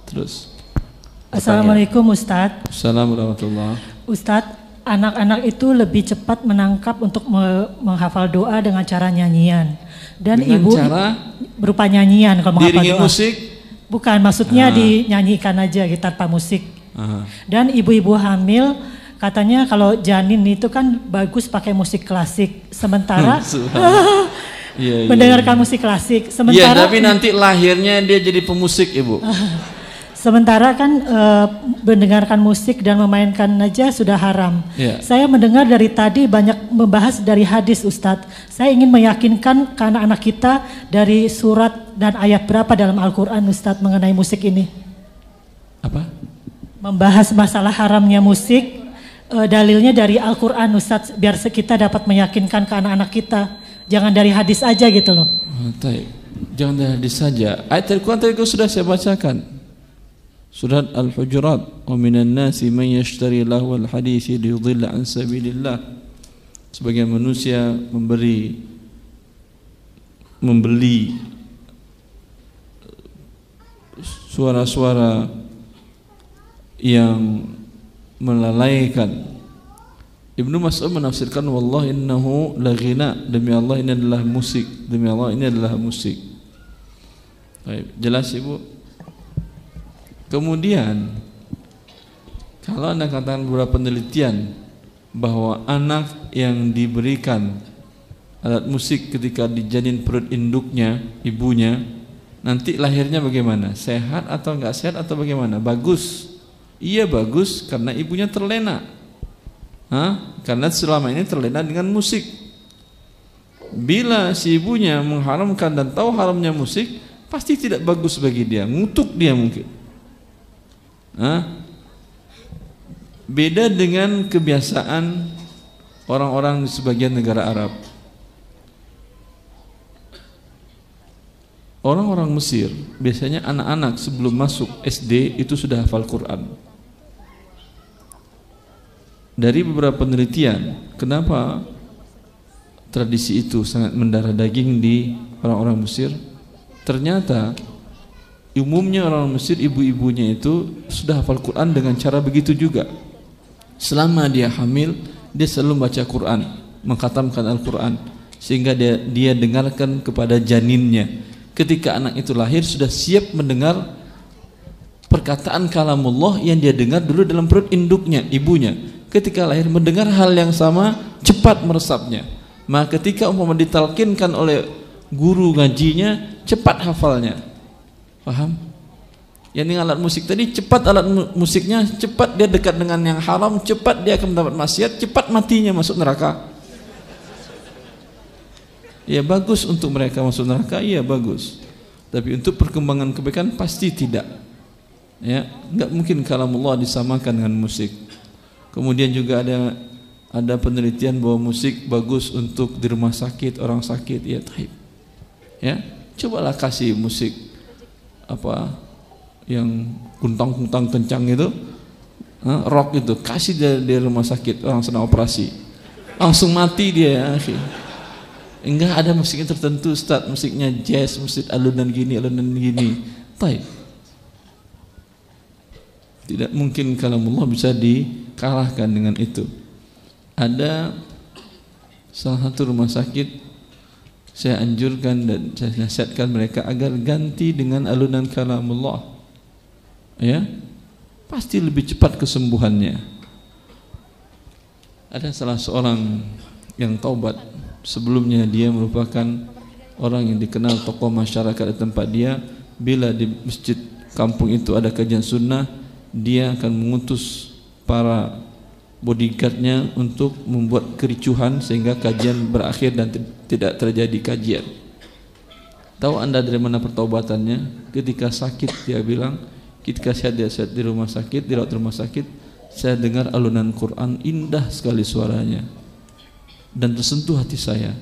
Terus. Assalamualaikum Ustaz. Assalamualaikum Ustaz, anak-anak itu lebih cepat menangkap untuk menghafal doa dengan cara nyanyian. Dan dengan ibu cara berupa nyanyian kalau menghafal doa. musik? Bukan, maksudnya ah. dinyanyikan aja gitu tanpa musik. Aha. Dan ibu-ibu hamil katanya kalau janin itu kan bagus pakai musik klasik. Sementara yeah, iya, mendengarkan yeah. musik klasik. Iya, Sementara yeah, tapi nanti lahirnya dia jadi pemusik, Ibu. Sementara kan e, mendengarkan musik dan memainkan aja sudah haram. Yeah. Saya mendengar dari tadi banyak membahas dari hadis Ustadz. Saya ingin meyakinkan ke anak-anak kita dari surat dan ayat berapa dalam Al-Quran Ustadz mengenai musik ini. Apa? Membahas masalah haramnya musik. E, dalilnya dari Al-Quran Ustadz biar kita dapat meyakinkan ke anak-anak kita Jangan dari hadis aja gitu loh. Oh, Jangan dari hadis saja. Ayat Al-Quran tadi sudah saya bacakan. Surat Al-Hujurat. Wa minan nasi man yashtari lahu al-hadisi liyudhilla an sabilillah. Sebagian manusia memberi membeli suara-suara yang melalaikan Ibnu Mas'ud menafsirkan wallah innahu laghina demi Allah ini adalah musik demi Allah ini adalah musik. Baik, jelas Ibu. Kemudian kalau Anda katakan beberapa penelitian bahwa anak yang diberikan alat musik ketika dijanin perut induknya, ibunya, nanti lahirnya bagaimana? Sehat atau enggak sehat atau bagaimana? Bagus. Iya bagus karena ibunya terlena Hah? Karena selama ini terlena dengan musik. Bila si ibunya mengharamkan dan tahu haramnya musik, pasti tidak bagus bagi dia, ngutuk dia mungkin. Hah? beda dengan kebiasaan orang-orang di sebagian negara Arab. Orang-orang Mesir biasanya anak-anak sebelum masuk SD itu sudah hafal Quran. Dari beberapa penelitian, kenapa tradisi itu sangat mendarah daging di orang-orang Mesir? Ternyata umumnya orang Mesir ibu-ibunya itu sudah hafal Quran dengan cara begitu juga. Selama dia hamil, dia selalu baca Quran, mengkhatamkan Al-Quran sehingga dia dia dengarkan kepada janinnya ketika anak itu lahir sudah siap mendengar perkataan kalamullah yang dia dengar dulu dalam perut induknya, ibunya. Ketika lahir mendengar hal yang sama, cepat meresapnya. Maka ketika umpama ditalkinkan oleh guru ngajinya, cepat hafalnya. Paham? Yang alat musik tadi cepat alat musiknya, cepat dia dekat dengan yang haram, cepat dia akan mendapat maksiat, cepat matinya masuk neraka. Ya bagus untuk mereka masuk neraka, iya bagus. Tapi untuk perkembangan kebaikan pasti tidak. Ya, enggak mungkin kalamullah disamakan dengan musik. Kemudian juga ada ada penelitian bahwa musik bagus untuk di rumah sakit orang sakit ya taib. Ya, cobalah kasih musik apa yang kuntang-kuntang kencang itu rock itu kasih di, di rumah sakit orang sedang operasi langsung mati dia ya, Enggak ada musiknya tertentu Ustaz, musiknya jazz, musik alunan gini, alunan gini. Baik. Tidak mungkin kalau Allah bisa dikalahkan dengan itu. Ada salah satu rumah sakit saya anjurkan dan saya nasihatkan mereka agar ganti dengan alunan kalamullah. Ya. Pasti lebih cepat kesembuhannya. Ada salah seorang yang taubat sebelumnya dia merupakan orang yang dikenal tokoh masyarakat di tempat dia bila di masjid kampung itu ada kajian sunnah dia akan mengutus para bodyguardnya untuk membuat kericuhan sehingga kajian berakhir dan tidak terjadi kajian tahu anda dari mana pertaubatannya ketika sakit dia bilang ketika saya dia di rumah sakit di rumah sakit saya dengar alunan Quran indah sekali suaranya dan tersentuh hati saya.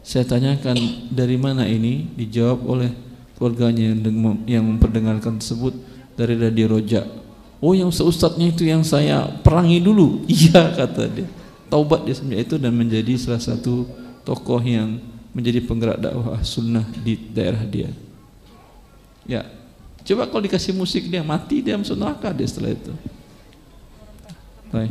Saya tanyakan dari mana ini dijawab oleh keluarganya yang, yang memperdengarkan tersebut dari radio Roja. Oh yang seustadnya itu yang saya perangi dulu. Iya kata dia. Taubat dia semenjak itu dan menjadi salah satu tokoh yang menjadi penggerak dakwah sunnah di daerah dia. Ya, coba kalau dikasih musik dia mati dia masuk neraka dia setelah itu. Baik.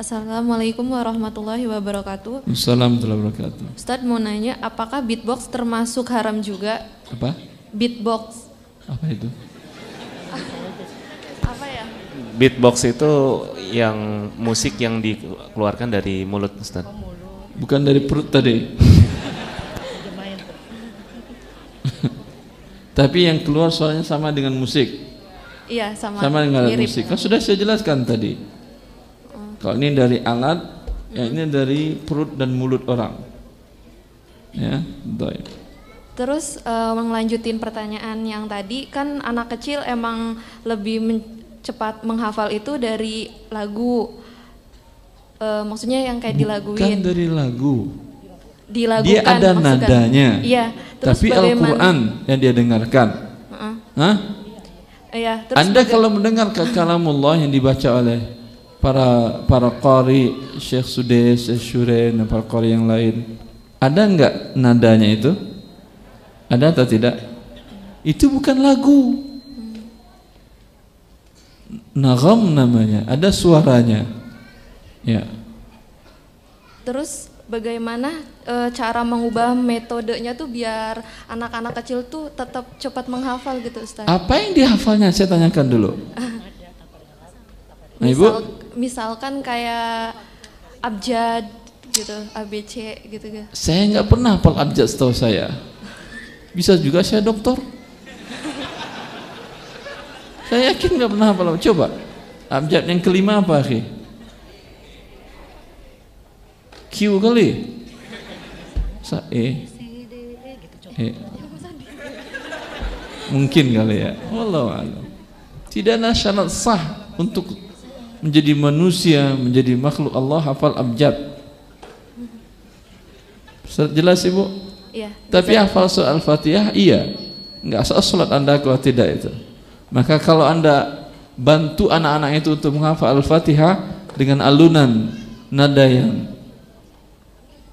Assalamualaikum warahmatullahi wabarakatuh. Assalamualaikum warahmatullahi wabarakatuh. Ustadz mau nanya, apakah beatbox termasuk haram juga? Apa? Beatbox. Apa itu? Apa ya? Beatbox itu yang musik yang dikeluarkan dari mulut Ustaz. Oh, Bukan dari perut tadi. Tapi yang keluar suaranya sama dengan musik. Iya, sama. Sama dengan mirip. musik. Kan sudah saya jelaskan tadi. Kalau ini dari alat, ya ini dari perut dan mulut orang. Ya, baik. Terus uh, melanjutin pertanyaan yang tadi kan anak kecil emang lebih men cepat menghafal itu dari lagu. Uh, maksudnya yang kayak dilaguin. Bukan dari lagu. Dilagukan. Dia ada maksudnya. nadanya. Iya. Tapi Al-Quran yang dia dengarkan. Uh -uh. Hah? Iya. Terus Anda kalau mendengar kalamullah yang dibaca oleh para para qari Syekh Sudes, Syekh dan para qari yang lain ada enggak nadanya itu? Ada atau tidak? Itu bukan lagu. Nagam namanya, ada suaranya. Ya. Terus bagaimana e, cara mengubah metodenya tuh biar anak-anak kecil tuh tetap cepat menghafal gitu Ustaz? Apa yang dihafalnya? Saya tanyakan dulu. Nah, Ibu? misalkan kayak abjad gitu, ABC gitu gitu. Saya nggak pernah hafal abjad setahu saya. Bisa juga saya dokter. saya yakin nggak pernah hafal. Coba abjad yang kelima apa sih? Q kali. Sa E. E. Mungkin kali ya. Allah alam. Tidak ada syarat sah untuk menjadi manusia, menjadi makhluk Allah hafal abjad. Jelas Ibu? Iya. Tapi hafal soal Fatihah iya. Enggak sah salat Anda kalau tidak itu. Maka kalau Anda bantu anak-anak itu untuk menghafal Al-Fatihah dengan alunan nada yang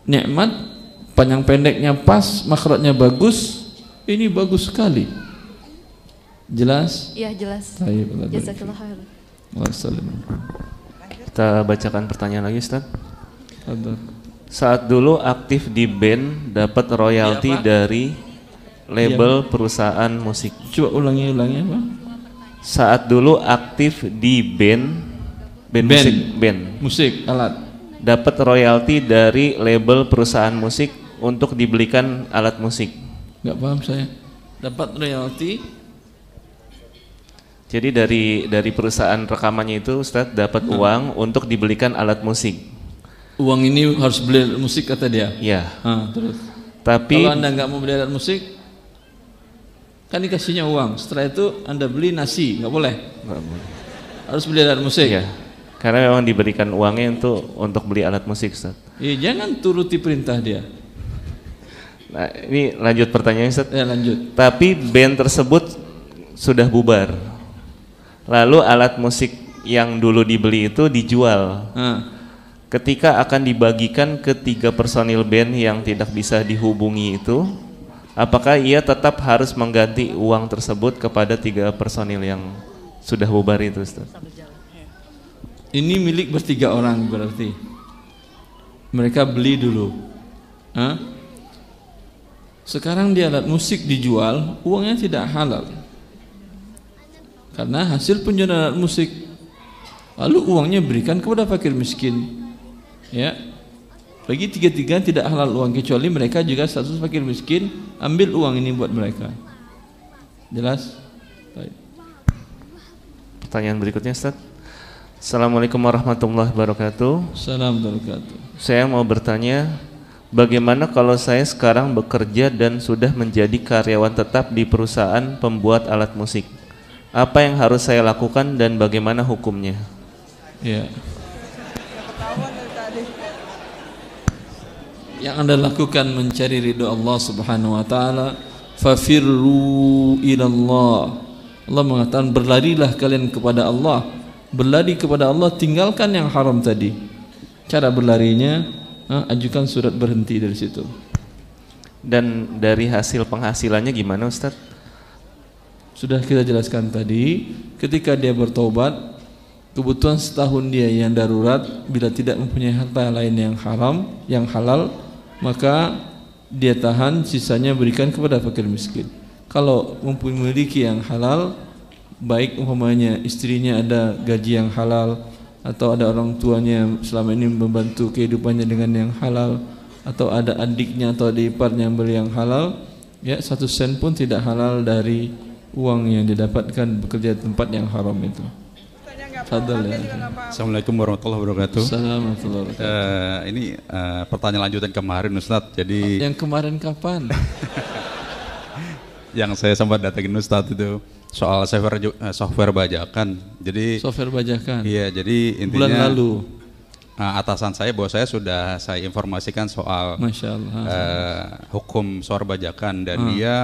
nikmat, panjang pendeknya pas, makhrajnya bagus, ini bagus sekali. Jelas? Iya jelas. Baik, Jazakallah khair. Kita bacakan pertanyaan lagi Ustaz. Saat dulu aktif di band dapat royalti Ya, Pak. dari label perusahaan musik. Coba ulangi ulangi apa? Saat dulu aktif di band band, Band. musik band Musik, alat. dapat royalti dari label perusahaan musik untuk dibelikan alat musik. Enggak paham saya. Dapat royalti Jadi dari dari perusahaan rekamannya itu Ustadz dapat Hmm. uang untuk dibelikan alat musik. uang ini harus beli alat musik kata dia. Ya. Ah, terus. Tapi Kalau anda nggak mau beli alat musik, kan dikasihnya uang. Setelah itu anda beli nasi, nggak boleh. Nggak boleh. Harus beli alat musik. ya. Karena memang diberikan uangnya untuk untuk beli alat musik Ustadz. Ya, jangan turuti perintah dia. Nah, ini lanjut pertanyaan Ustadz. Ya lanjut. Tapi band tersebut sudah bubar. Lalu alat musik yang dulu dibeli itu dijual. Ah. Ketika akan dibagikan ke tiga personil band yang tidak bisa dihubungi itu, apakah ia tetap harus mengganti uang tersebut kepada tiga personil yang sudah bubar itu, Ustaz? Ini milik bertiga orang berarti. Mereka beli dulu. Hah? Sekarang dia alat musik dijual, uangnya tidak halal. Karena hasil penjualan alat musik. Lalu uangnya berikan kepada fakir miskin. Ya. Bagi tiga-tiga tidak halal uang kecuali mereka juga status fakir miskin, ambil uang ini buat mereka. Jelas? Baik. Pertanyaan berikutnya, Ustaz. Assalamualaikum warahmatullahi wabarakatuh. Salam wabarakatuh. Saya mau bertanya, bagaimana kalau saya sekarang bekerja dan sudah menjadi karyawan tetap di perusahaan pembuat alat musik? Apa yang harus saya lakukan dan bagaimana hukumnya? Ya. Yang Anda lakukan mencari ridho Allah Subhanahu wa taala, fafirru ilallah. Allah mengatakan berlarilah kalian kepada Allah. Berlari kepada Allah tinggalkan yang haram tadi. Cara berlarinya ah, ajukan surat berhenti dari situ. Dan dari hasil penghasilannya gimana Ustaz? Sudah kita jelaskan tadi, ketika dia bertobat, kebutuhan setahun dia yang darurat, bila tidak mempunyai harta lain yang haram, yang halal, maka dia tahan, sisanya berikan kepada fakir miskin. Kalau memiliki yang halal, baik umpamanya istrinya ada gaji yang halal, atau ada orang tuanya selama ini membantu kehidupannya dengan yang halal, atau ada adiknya atau adik iparnya yang beli yang halal, ya satu sen pun tidak halal dari uang yang didapatkan bekerja di tempat yang haram itu. Fadal ya. Assalamualaikum warahmatullahi wabarakatuh. Assalamualaikum warahmatullahi wabarakatuh. Eh, ini eh, pertanyaan lanjutan kemarin Ustadz. Jadi Yang kemarin kapan? yang saya sempat datengin Ustadz itu soal software eh, software bajakan. Jadi Software bajakan. Iya, jadi intinya Bulan lalu. eh, atasan saya bahwa saya sudah saya informasikan soal Masya Allah. eh, hukum software bajakan dan Ah. dia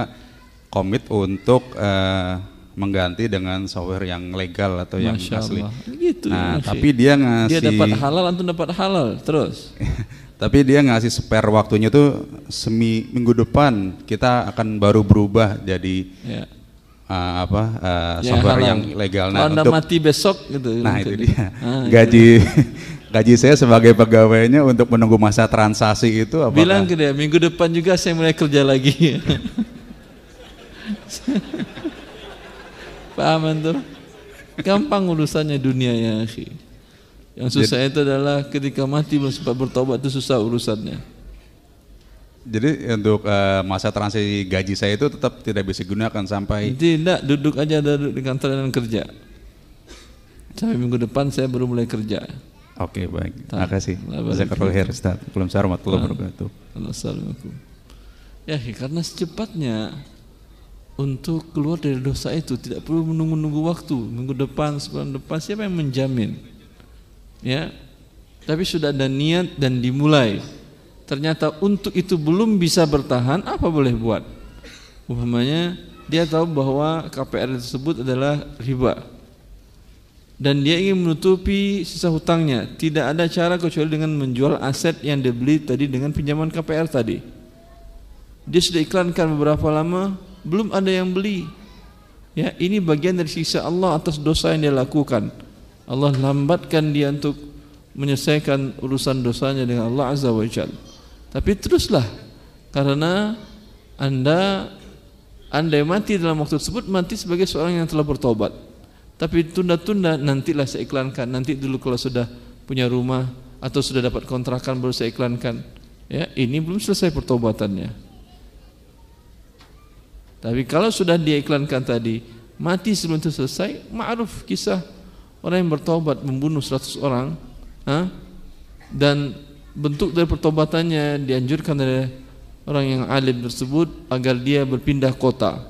komit untuk eh, mengganti dengan software yang legal atau yang Masya asli. Allah. Gitu nah, ya, tapi dia ngasih Dia dapat halal, antum dapat halal. Terus. Tapi dia ngasih spare waktunya tuh semi minggu depan kita akan baru berubah jadi Ya. uh, apa uh, Yang software halal. yang legal. Kalau anda mati besok gitu. Nah itu dia. Ah, gaji gaji saya sebagai pegawainya untuk menunggu masa transaksi itu apakah Bilang ke dia, minggu depan juga saya mulai kerja lagi. Paham antum? Gampang urusannya dunia ya, akhi. Yang susah itu adalah ketika mati belum sempat bertobat itu susah urusannya. jadi untuk uh, masa transisi gaji saya itu tetap tidak bisa digunakan sampai Tidak, duduk aja duduk di kantor dan kerja. Sampai minggu depan saya baru mulai kerja. Oke baik. Terima kasih. Jazakallahu khair Ustaz. Assalamualaikum warahmatullahi Ah. wabarakatuh. Assalamualaikum. Ya, karena secepatnya untuk keluar dari dosa itu tidak perlu menunggu-nunggu waktu. Minggu depan sebulan depan siapa yang menjamin? Ya. Tapi sudah ada niat dan dimulai. Ternyata untuk itu belum bisa bertahan apa boleh buat? Umpamanya dia tahu bahwa KPR tersebut adalah riba. Dan dia ingin menutupi sisa hutangnya. Tidak ada cara kecuali dengan menjual aset yang dibeli tadi dengan pinjaman KPR tadi. Dia sudah iklankan beberapa lama belum ada yang beli. Ya, ini bagian dari sisa Allah atas dosa yang dia lakukan. Allah lambatkan dia untuk menyelesaikan urusan dosanya dengan Allah Azza wa Jalla. Tapi teruslah karena Anda Anda mati dalam waktu tersebut mati sebagai seorang yang telah bertobat. Tapi tunda-tunda nantilah saya iklankan, nanti dulu kalau sudah punya rumah atau sudah dapat kontrakan baru saya iklankan. Ya, ini belum selesai pertobatannya. Tapi kalau sudah dia iklankan tadi, mati sebelum itu selesai, ma'ruf kisah orang yang bertobat membunuh 100 orang, dan bentuk dari pertobatannya dianjurkan oleh orang yang alim tersebut agar dia berpindah kota.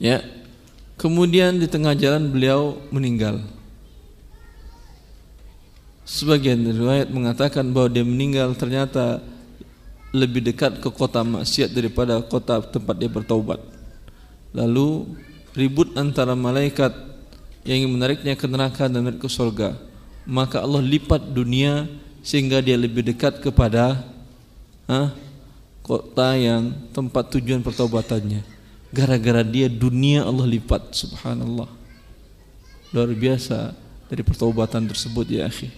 Ya. Kemudian di tengah jalan beliau meninggal. Sebagian riwayat mengatakan bahwa dia meninggal ternyata lebih dekat ke kota maksiat daripada kota tempat dia bertaubat. Lalu ribut antara malaikat yang ingin menariknya ke neraka dan menarik ke surga. Maka Allah lipat dunia sehingga dia lebih dekat kepada kota yang tempat tujuan pertaubatannya. Gara-gara dia dunia Allah lipat, subhanallah. Luar biasa dari pertaubatan tersebut ya akhi.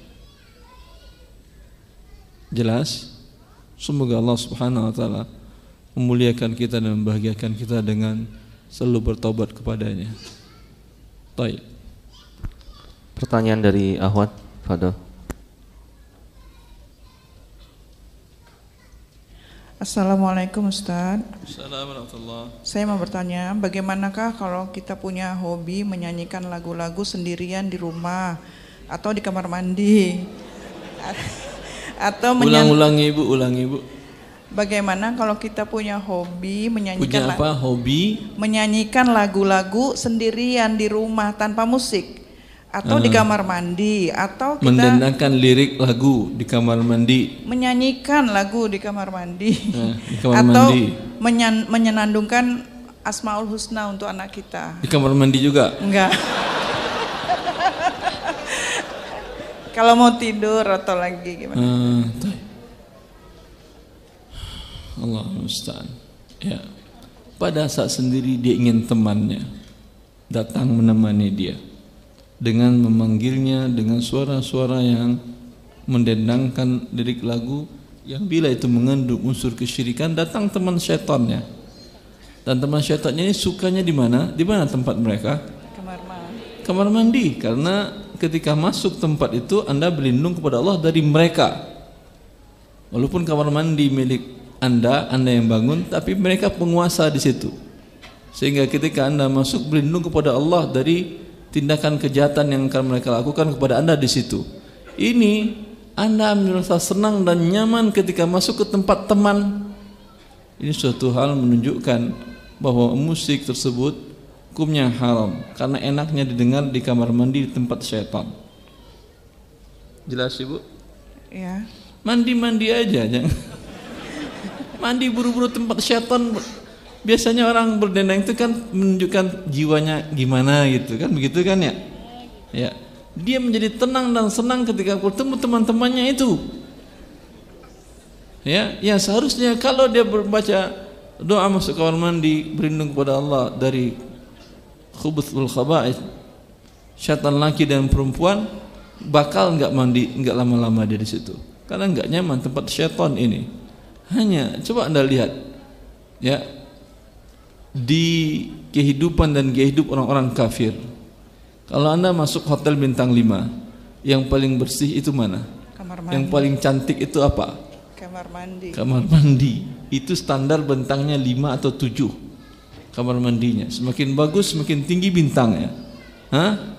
Jelas? Semoga Allah Subhanahu wa taala memuliakan kita dan membahagiakan kita dengan selalu bertobat kepadanya. Baik. Pertanyaan dari Ahwat, Fadil. Assalamualaikum Ustaz Assalamualaikum Saya mau bertanya Bagaimanakah kalau kita punya hobi Menyanyikan lagu-lagu sendirian di rumah Atau di kamar mandi atau ulang-ulang ibu ulang ibu. Bagaimana kalau kita punya hobi menyanyikan punya apa? Hobi? menyanyikan lagu-lagu sendirian di rumah tanpa musik. Atau uh, di kamar mandi atau kita mendengarkan lirik lagu di kamar mandi. Menyanyikan lagu di kamar mandi. Uh, di kamar atau mandi. Menyan, menyenandungkan asmaul husna untuk anak kita. Di kamar mandi juga? Enggak Kalau mau tidur atau lagi gimana? Uh, Allah musta'an. Ya. Pada saat sendiri dia ingin temannya datang menemani dia dengan memanggilnya dengan suara-suara yang mendendangkan lirik lagu yang bila itu mengandung unsur kesyirikan datang teman syaitannya dan teman syaitannya ini sukanya di mana di mana tempat mereka kamar mandi kamar mandi karena ketika masuk tempat itu Anda berlindung kepada Allah dari mereka. Walaupun kamar mandi milik Anda, Anda yang bangun, tapi mereka penguasa di situ. Sehingga ketika Anda masuk berlindung kepada Allah dari tindakan kejahatan yang akan mereka lakukan kepada Anda di situ. Ini Anda merasa senang dan nyaman ketika masuk ke tempat teman. Ini suatu hal menunjukkan bahwa musik tersebut hukumnya haram karena enaknya didengar di kamar mandi di tempat syaitan. Jelas Ibu? Ya. Mandi-mandi aja jangan. mandi buru-buru tempat syaitan biasanya orang berdendang itu kan menunjukkan jiwanya gimana gitu kan begitu kan ya? Ya. Dia menjadi tenang dan senang ketika bertemu teman-temannya itu. Ya, yang seharusnya kalau dia berbaca doa masuk kamar mandi berlindung kepada Allah dari khubuthul khaba'ith. Syaitan laki dan perempuan bakal nggak mandi nggak lama-lama dia di situ. Karena nggak nyaman tempat syaitan ini. Hanya coba anda lihat ya di kehidupan dan kehidupan orang-orang kafir. Kalau anda masuk hotel bintang 5 yang paling bersih itu mana? Kamar mandi. yang paling cantik itu apa? Kamar mandi. Kamar mandi. Itu standar bentangnya 5 atau 7 kamar mandinya. Semakin bagus, semakin tinggi bintangnya. Hah?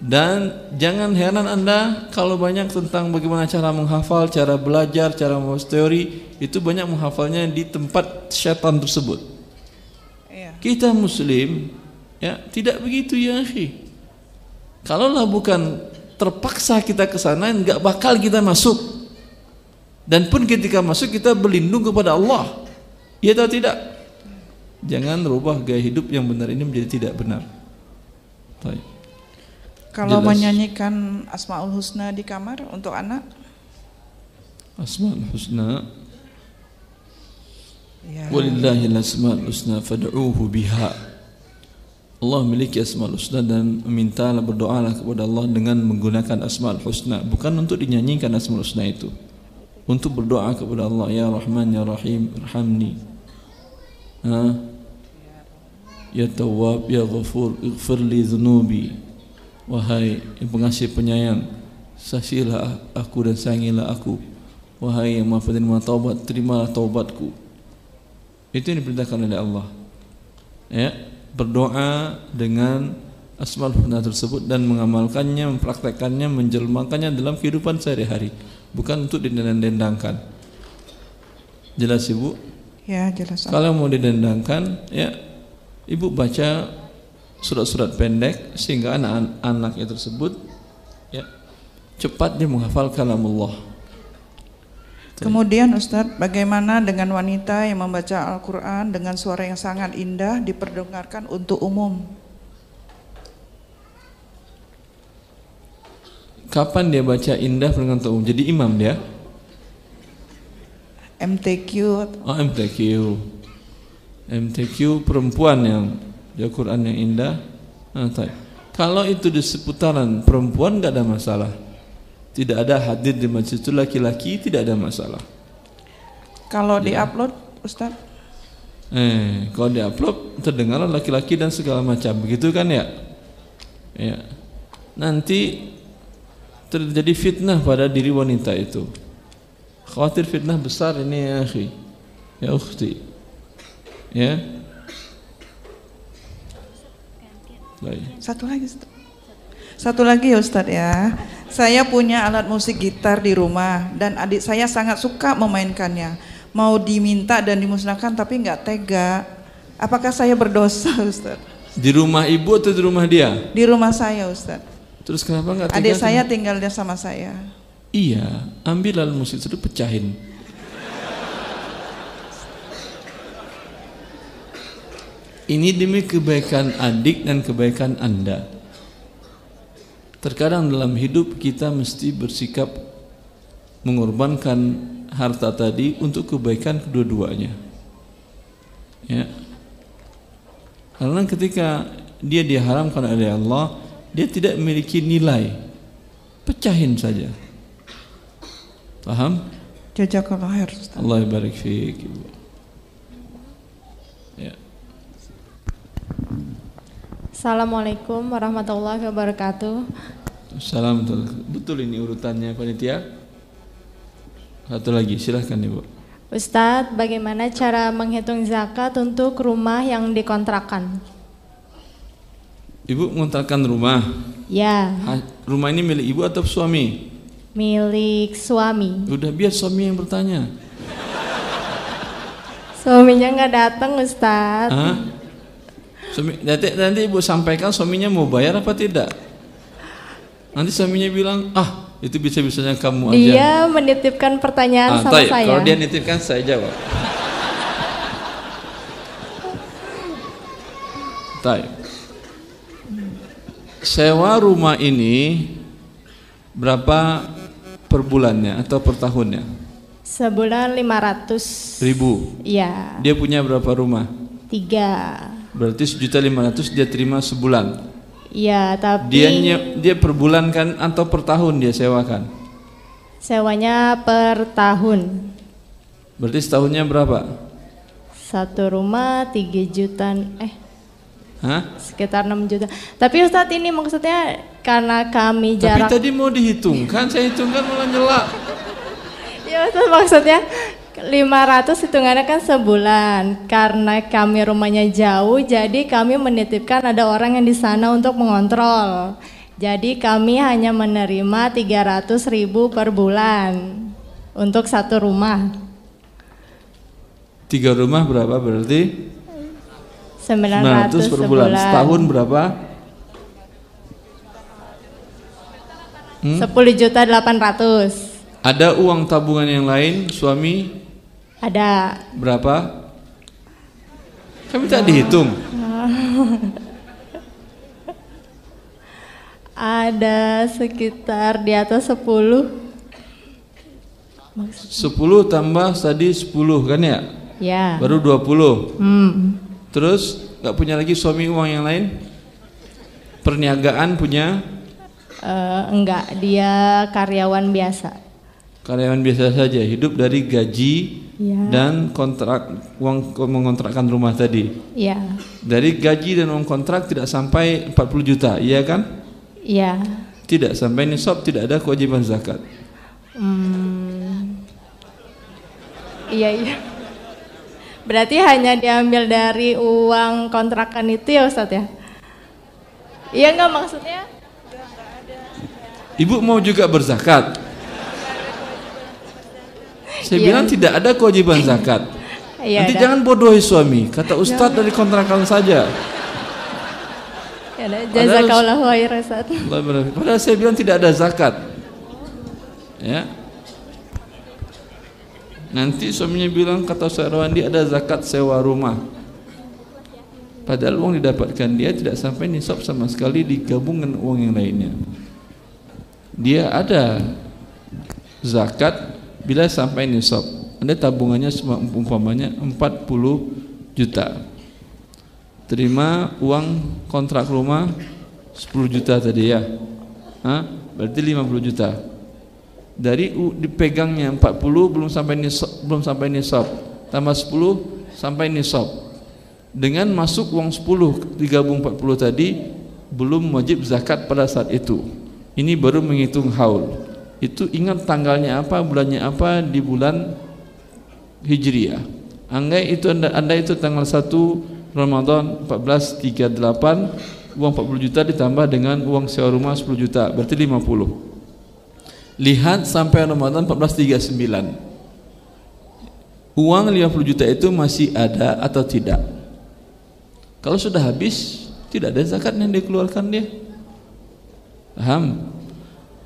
Dan jangan heran Anda kalau banyak tentang bagaimana cara menghafal, cara belajar, cara membuat teori, itu banyak menghafalnya di tempat syaitan tersebut. Kita muslim ya tidak begitu ya akhi. Kalaulah bukan terpaksa kita ke sana nggak bakal kita masuk. Dan pun ketika masuk kita berlindung kepada Allah. Ya atau tidak? Jangan rubah gaya hidup yang benar ini menjadi tidak benar. Baik. Kalau Jelas. menyanyikan Asmaul Husna di kamar untuk anak? Asmaul Husna Ya. Walillahil asmaul husna fad'uuhu biha. Allah memiliki asmaul husna dan mintalah berdoalah kepada Allah dengan menggunakan asmaul husna, bukan untuk dinyanyikan asmaul husna itu. Untuk berdoa kepada Allah, ya Rahman ya Rahim, irhamni. Ya Tawwab, ya Ghafur, ighfir li dhunubi. Wahai yang pengasih penyayang, sasilah aku dan sayangilah aku. Wahai yang maha penerima taubat, terimalah taubatku. Itu yang diperintahkan oleh Allah. Ya, berdoa dengan asmaul husna tersebut dan mengamalkannya, mempraktekannya, menjelmakannya dalam kehidupan sehari-hari, bukan untuk didendangkan. Jelas Ibu? Ya, jelas. Kalau mau didendangkan, ya Ibu baca surat-surat pendek sehingga anak-anaknya tersebut ya cepat dia menghafal kalamullah Kemudian Ustadz, bagaimana dengan wanita yang membaca Al-Quran dengan suara yang sangat indah diperdengarkan untuk umum? Kapan dia baca indah dengan umum? Jadi imam dia? MTQ. Oh MTQ. MTQ perempuan yang di Al-Quran yang indah. Nah, Kalau itu di seputaran perempuan nggak ada masalah tidak ada hadir di masjid itu laki-laki tidak ada masalah. Kalau ya. diupload, Ustaz? Eh, kalau diupload terdengar laki-laki dan segala macam, begitu kan ya? Ya. Nanti terjadi fitnah pada diri wanita itu. Khawatir fitnah besar ini ya, akhi. Ya, ukhti. Ya. Baik. Satu lagi, Ustaz. Satu lagi ya Ustadz ya. Saya punya alat musik gitar di rumah dan adik saya sangat suka memainkannya. Mau diminta dan dimusnahkan tapi nggak tega. Apakah saya berdosa Ustadz? Di rumah ibu atau di rumah dia? Di rumah saya Ustadz. Terus kenapa nggak tega? Adik saya tinggal dia sama saya. Iya, ambil alat musik itu pecahin. Ini demi kebaikan adik dan kebaikan anda. Terkadang dalam hidup kita mesti bersikap mengorbankan harta tadi untuk kebaikan kedua-duanya. Ya. Karena ketika dia diharamkan oleh Allah, dia tidak memiliki nilai. Pecahin saja. Paham? Jazakallah khair. Allah barik fiik. Ya. Assalamualaikum warahmatullahi wabarakatuh. Salam betul ini urutannya panitia. Satu lagi silahkan ibu. Ustadz, bagaimana cara menghitung zakat untuk rumah yang dikontrakan? Ibu mengontrakan rumah? Ya. rumah ini milik ibu atau suami? Milik suami. Udah biar suami yang bertanya. Suaminya nggak datang Ustadz. Hah? Suami, nanti, nanti ibu sampaikan suaminya mau bayar apa tidak? Nanti suaminya bilang, ah itu bisa-bisanya kamu aja. Dia menitipkan pertanyaan ah, sama saya. Kalau dia nitipkan saya jawab. Tay. Sewa rumah ini berapa per bulannya atau per tahunnya? Sebulan 500 ribu. Iya. Dia punya berapa rumah? Tiga. Berarti sejuta lima ratus dia terima sebulan. Iya, tapi dia dia per bulan kan atau per tahun dia sewakan? Sewanya per tahun. Berarti setahunnya berapa? Satu rumah tiga juta eh Hah? Sekitar 6 juta. Tapi Ustadz ini maksudnya karena kami jarak Tapi tadi mau dihitungkan, saya hitungkan malah nyela. ya Ustadz maksudnya 500 hitungannya kan sebulan. Karena kami rumahnya jauh, jadi kami menitipkan ada orang yang di sana untuk mengontrol. Jadi kami hanya menerima 300 ribu per bulan untuk satu rumah. Tiga rumah berapa berarti? 900 per bulan. sebulan. Setahun berapa? Hmm? 10 juta 800. Ada uang tabungan yang lain suami? Ada. Berapa? Kami tak dihitung. Ada sekitar di atas 10. 10 tambah tadi 10 kan ya? Ya. Baru 20. Hmm. Terus nggak punya lagi suami uang yang lain? Perniagaan punya? Uh, enggak, dia karyawan biasa. Karyawan biasa saja, hidup dari gaji ya. dan kontrak uang mengontrakkan rumah tadi. Iya. Dari gaji dan uang kontrak tidak sampai 40 juta, iya kan? Iya. Tidak sampai nisab tidak ada kewajiban zakat. Hmm. Iya iya. Berarti hanya diambil dari uang kontrakan itu ya Ustadz ya? Iya nggak maksudnya? Ibu mau juga berzakat? Saya Iya. bilang tidak ada kewajiban zakat. Iya, Nanti ada. jangan bodohi suami. Kata Ustadz dari kontrakan saja. Ya, jazakallah khair Ustadz. Allah berfirman. Padahal saya bilang tidak ada zakat. Ya. Nanti suaminya bilang kata Sarawandi ada zakat sewa rumah. Padahal uang didapatkan dia tidak sampai nisab sama sekali digabung dengan uang yang lainnya. Dia ada zakat bila sampai nisab. Anda tabungannya umpamanya 40 juta. Terima uang kontrak rumah 10 juta tadi ya. Hah? Berarti 50 juta. Dari dipegangnya 40 belum sampai nisab, belum sampai nisab. Tambah 10 sampai nisab. Dengan masuk uang 10 digabung 40 tadi belum wajib zakat pada saat itu. Ini baru menghitung haul. Itu ingat tanggalnya apa, bulannya apa di bulan Hijriah. Anggap itu anda, anda itu tanggal 1 Ramadan 1438 uang 40 juta ditambah dengan uang sewa rumah 10 juta berarti 50 lihat sampai Ramadan 1439 uang 50 juta itu masih ada atau tidak? Kalau sudah habis tidak ada zakat yang dikeluarkan dia. Paham?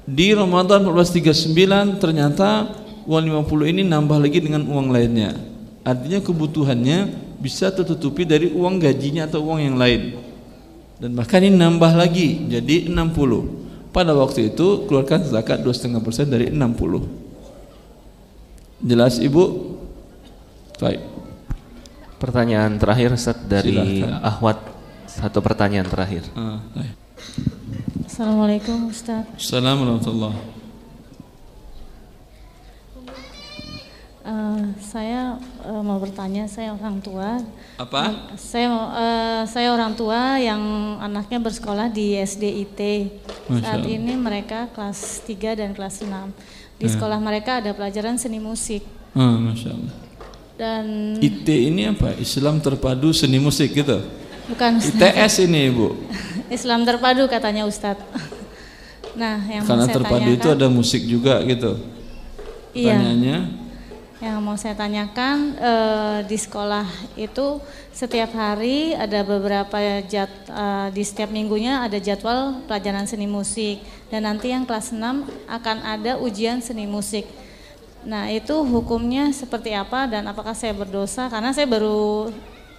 Di Ramadan 1439 ternyata uang 50 ini nambah lagi dengan uang lainnya. Artinya kebutuhannya bisa tertutupi dari uang gajinya atau uang yang lain. Dan bahkan ini nambah lagi jadi 60 pada waktu itu keluarkan zakat 2,5% dari 60 jelas ibu baik Pertanyaan terakhir Ustaz dari Silahkan. Ahwat satu pertanyaan terakhir. ah. Assalamualaikum Ustaz. Assalamualaikum warahmatullahi Eh, saya eh, mau bertanya, saya orang tua. Apa? Saya mau- eh, saya orang tua yang anaknya bersekolah di SDIT. Saat ini mereka kelas 3 dan kelas 6. Di Ya. sekolah mereka ada pelajaran seni musik ah, Masya Allah dan IT ini apa? Islam terpadu seni musik gitu bukan ITS ini ibu Islam terpadu katanya Ustadz. Nah, yang karena saya terpadu itu ada musik juga gitu Iya. Pertanyaannya Yang mau saya tanyakan eh, di sekolah itu setiap hari ada beberapa jad, eh, di setiap minggunya ada jadwal pelajaran seni musik. Dan nanti yang kelas 6 akan ada ujian seni musik. Nah itu hukumnya seperti apa dan apakah saya berdosa? Karena saya baru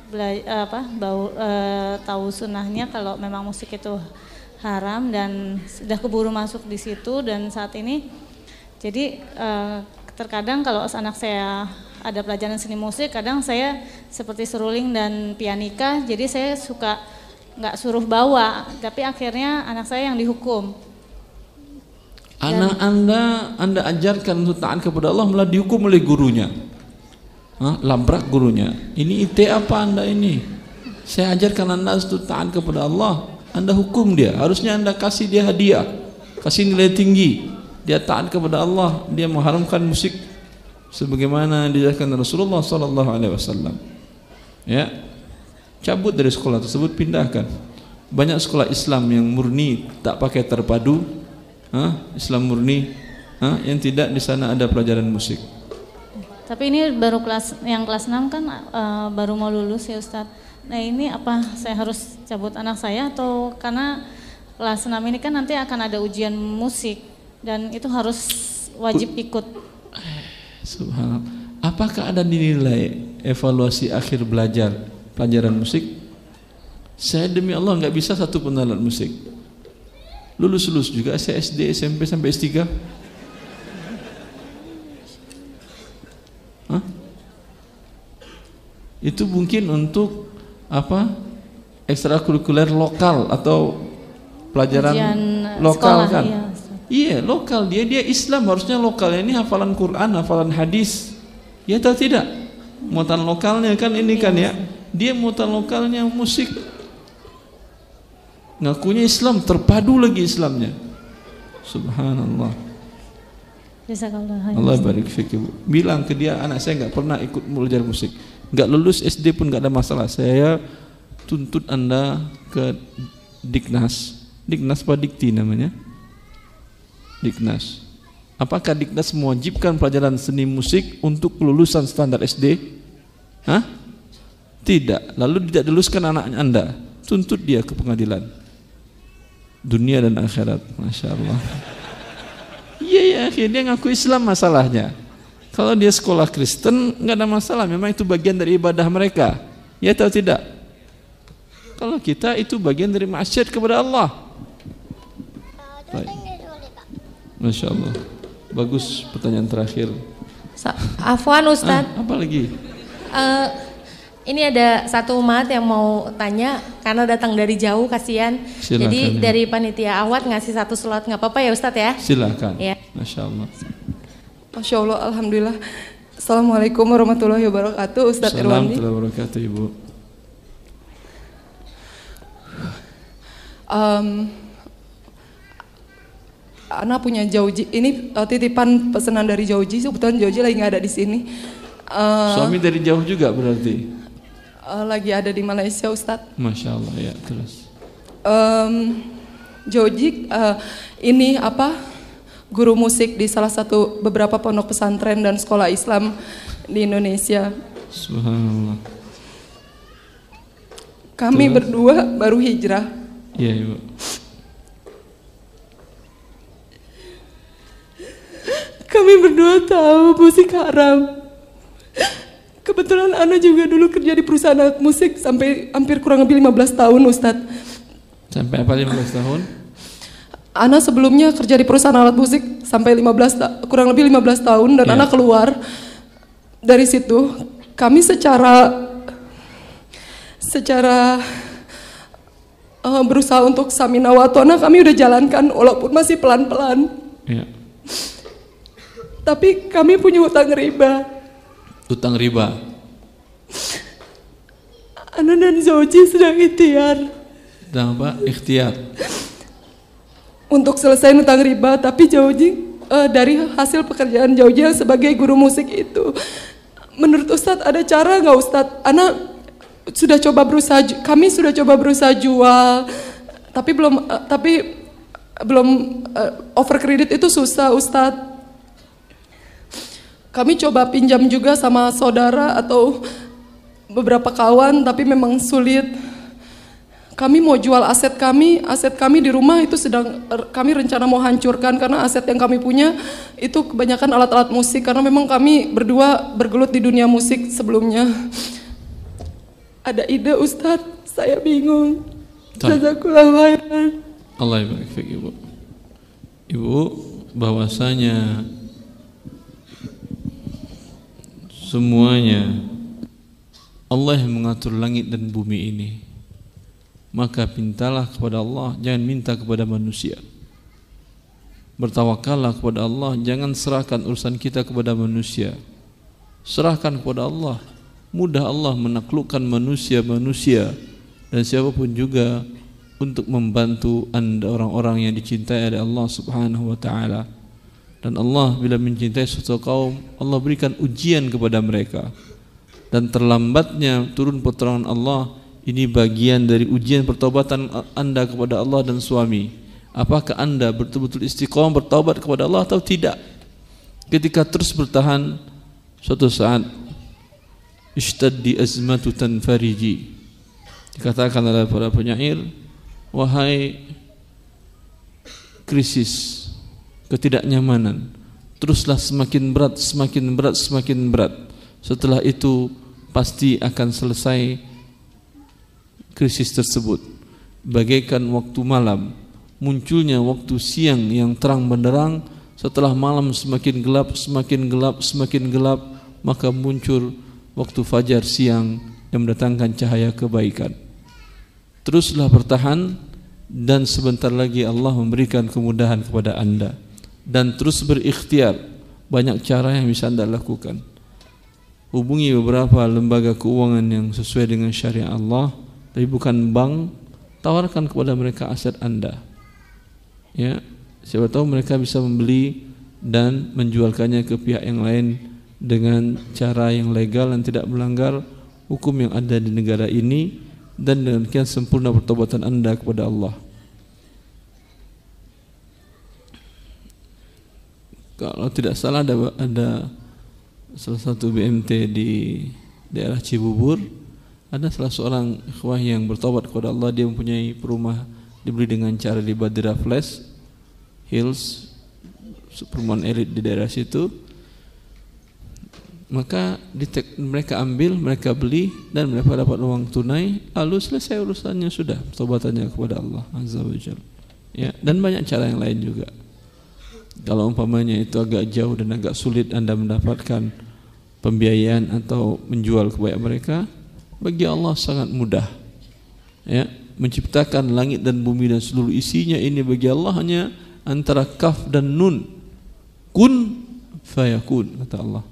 bela- eh, apa bau, eh, tahu sunnahnya kalau memang musik itu haram dan sudah keburu masuk di situ dan saat ini. Jadi eh, terkadang kalau anak saya ada pelajaran seni musik, kadang saya seperti seruling dan pianika, jadi saya suka nggak suruh bawa, tapi akhirnya anak saya yang dihukum. Anak anda anda ajarkan untuk taat kepada Allah malah dihukum oleh gurunya. Hah? Labrak gurunya. Ini IT apa anda ini? Saya ajarkan anda untuk taat kepada Allah. Anda hukum dia. Harusnya anda kasih dia hadiah. Kasih nilai tinggi. Dia taat kepada Allah. Dia mengharamkan musik. Sebagaimana diajarkan Rasulullah Sallallahu Alaihi Wasallam. Ya, cabut dari sekolah tersebut pindahkan. Banyak sekolah Islam yang murni tak pakai terpadu, Hah? Islam murni, Hah? yang tidak di sana ada pelajaran musik. Tapi ini baru kelas yang kelas 6 kan eh, baru mau lulus ya Ustadz. Nah ini apa saya harus cabut anak saya atau karena kelas 6 ini kan nanti akan ada ujian musik dan itu harus wajib ikut. Subhanallah. Apakah ada nilai evaluasi akhir belajar pelajaran musik? Saya demi Allah nggak bisa satu pun alat musik. Lulus lulus juga saya SD, SMP sampai S3. Hah? Itu mungkin untuk apa ekstrakurikuler lokal atau pelajaran Ujian lokal sekolah, kan iya. Iya lokal. Dia dia Islam. Harusnya lokal ini hafalan Quran hafalan hadis. Ya atau tidak? Muatan lokalnya kan ini kan ya. Dia muatan lokalnya musik. Ngakunya Islam terpadu lagi Islamnya. Subhanallah. Allah barik fik ibu. Bilang ke dia anak saya nggak pernah ikut belajar musik. Nggak lulus SD pun nggak ada masalah. Saya tuntut anda ke Diknas. Diknas apa Dikti namanya Diknas apakah Diknas mewajibkan pelajaran seni musik untuk kelulusan standar SD Hah? tidak lalu tidak diluluskan anak anda tuntut dia ke pengadilan dunia dan akhirat Masya Allah iya ya akhirnya ngaku Islam masalahnya kalau dia sekolah Kristen nggak ada masalah, memang itu bagian dari ibadah mereka. Ya atau tidak? Kalau kita itu bagian dari maksiat kepada Allah. Baik. Masya Allah. Bagus pertanyaan terakhir. Sa- Afwan Ustadz, Ah, apa lagi? Eh, ini ada satu umat yang mau tanya karena datang dari jauh kasihan. Silakan, Jadi Ibu. dari panitia awat ngasih satu slot nggak apa-apa ya Ustadz ya? Silakan. Ya. Masya Allah. Masya Allah, Alhamdulillah. Assalamualaikum warahmatullahi wabarakatuh, Ustadz Irwandi. Assalamualaikum warahmatullahi wabarakatuh Ibu. Um, Ana punya Jauji, ini uh, titipan pesanan dari Jauji, kebetulan Jauji lagi nggak ada di sini. Uh, Suami dari jauh juga berarti. uh, lagi ada di Malaysia, Ustadz. Masya Allah ya terus. Um, Joji uh, ini apa guru musik di salah satu beberapa pondok pesantren dan sekolah Islam di Indonesia. Subhanallah. Kami Terus? berdua baru hijrah. Iya Ibu. Kami berdua tahu musik haram. Kebetulan Ana juga dulu kerja di perusahaan alat musik sampai hampir kurang lebih 15 tahun Ustadz. Sampai apa 15 tahun? Ana sebelumnya kerja di perusahaan alat musik sampai 15 ta- kurang lebih 15 tahun dan Iya. Ana keluar dari situ kami secara secara eh, berusaha untuk samina watona kami udah jalankan walaupun masih pelan-pelan Iya. Tapi kami punya hutang riba Utang riba. Ana dan Zoji sedang ikhtiar Dan apa? Ikhtiar. untuk selesai hutang riba tapi Jauji eh, dari hasil pekerjaan yang sebagai guru musik itu menurut Ustadz ada cara nggak Ustadz anak sudah coba berusaha kami sudah coba berusaha jual tapi belum eh, tapi belum eh, over kredit itu susah Ustadz kami coba pinjam juga sama saudara atau beberapa kawan tapi memang sulit kami mau jual aset kami, aset kami di rumah itu sedang er, kami rencana mau hancurkan karena aset yang kami punya itu kebanyakan alat-alat musik karena memang kami berdua bergelut di dunia musik sebelumnya. Ada ide Ustadz, saya bingung. Jazakallah khairan. Allah Ibu. Ibu bahwasanya semuanya Allah yang mengatur langit dan bumi ini. Maka pintalah kepada Allah, jangan minta kepada manusia. Bertawakallah kepada Allah, jangan serahkan urusan kita kepada manusia. Serahkan kepada Allah. Mudah Allah menaklukkan manusia-manusia dan siapa pun juga untuk membantu anda orang-orang yang dicintai oleh Allah Subhanahu wa taala. Dan Allah bila mencintai suatu kaum, Allah berikan ujian kepada mereka. Dan terlambatnya turun pertolongan Allah ini bagian dari ujian pertobatan anda kepada Allah dan suami. Apakah anda betul-betul istiqomah bertobat kepada Allah atau tidak? Ketika terus bertahan, suatu saat ishtaddi azmatu tanfariji Dikatakan oleh para penyair, wahai krisis, ketidaknyamanan, teruslah semakin berat, semakin berat, semakin berat. Setelah itu pasti akan selesai krisis tersebut. Bagaikan waktu malam, munculnya waktu siang yang terang benderang, setelah malam semakin gelap, semakin gelap, semakin gelap, maka muncul waktu fajar siang yang mendatangkan cahaya kebaikan. Teruslah bertahan dan sebentar lagi Allah memberikan kemudahan kepada anda dan terus berikhtiar. Banyak cara yang bisa anda lakukan. Hubungi beberapa lembaga keuangan yang sesuai dengan syariat Allah tapi bukan bank tawarkan kepada mereka aset anda. Ya siapa tahu mereka bisa membeli dan menjualkannya ke pihak yang lain dengan cara yang legal dan tidak melanggar hukum yang ada di negara ini dan dengan kian sempurna pertobatan anda kepada Allah. Kalau tidak salah ada ada salah satu BMT di daerah Cibubur. Ada salah seorang ikhwah yang bertobat kepada Allah. Dia mempunyai perumah dibeli dengan cara di Badira Flash Hills perumahan elit di daerah situ. Maka mereka ambil, mereka beli dan mereka dapat uang tunai, lalu selesai urusannya sudah tobatannya kepada Allah Azza wa Ya, dan banyak cara yang lain juga. Kalau umpamanya itu agak jauh dan agak sulit Anda mendapatkan pembiayaan atau menjual kepada mereka, bagi Allah sangat mudah. Ya, menciptakan langit dan bumi dan seluruh isinya ini bagi Allah hanya antara kaf dan nun. Kun fayakun kata Allah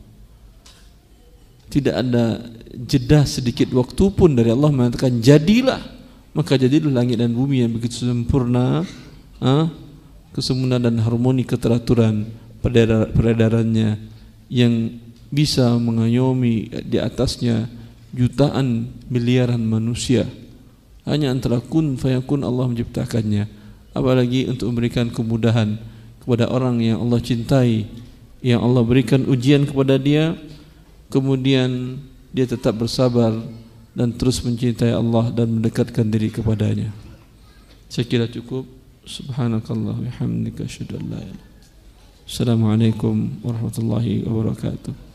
tidak ada jeda sedikit waktu pun dari Allah mengatakan jadilah maka jadilah langit dan bumi yang begitu sempurna ah, kesempurnaan dan harmoni keteraturan peredarannya yang bisa mengayomi di atasnya jutaan miliaran manusia hanya antara kun fayakun Allah menciptakannya apalagi untuk memberikan kemudahan kepada orang yang Allah cintai yang Allah berikan ujian kepada dia kemudian dia tetap bersabar dan terus mencintai Allah dan mendekatkan diri kepadanya. Saya kira cukup. Subhanakallah wa hamdika asyhadu an la ilaha Assalamualaikum warahmatullahi wabarakatuh.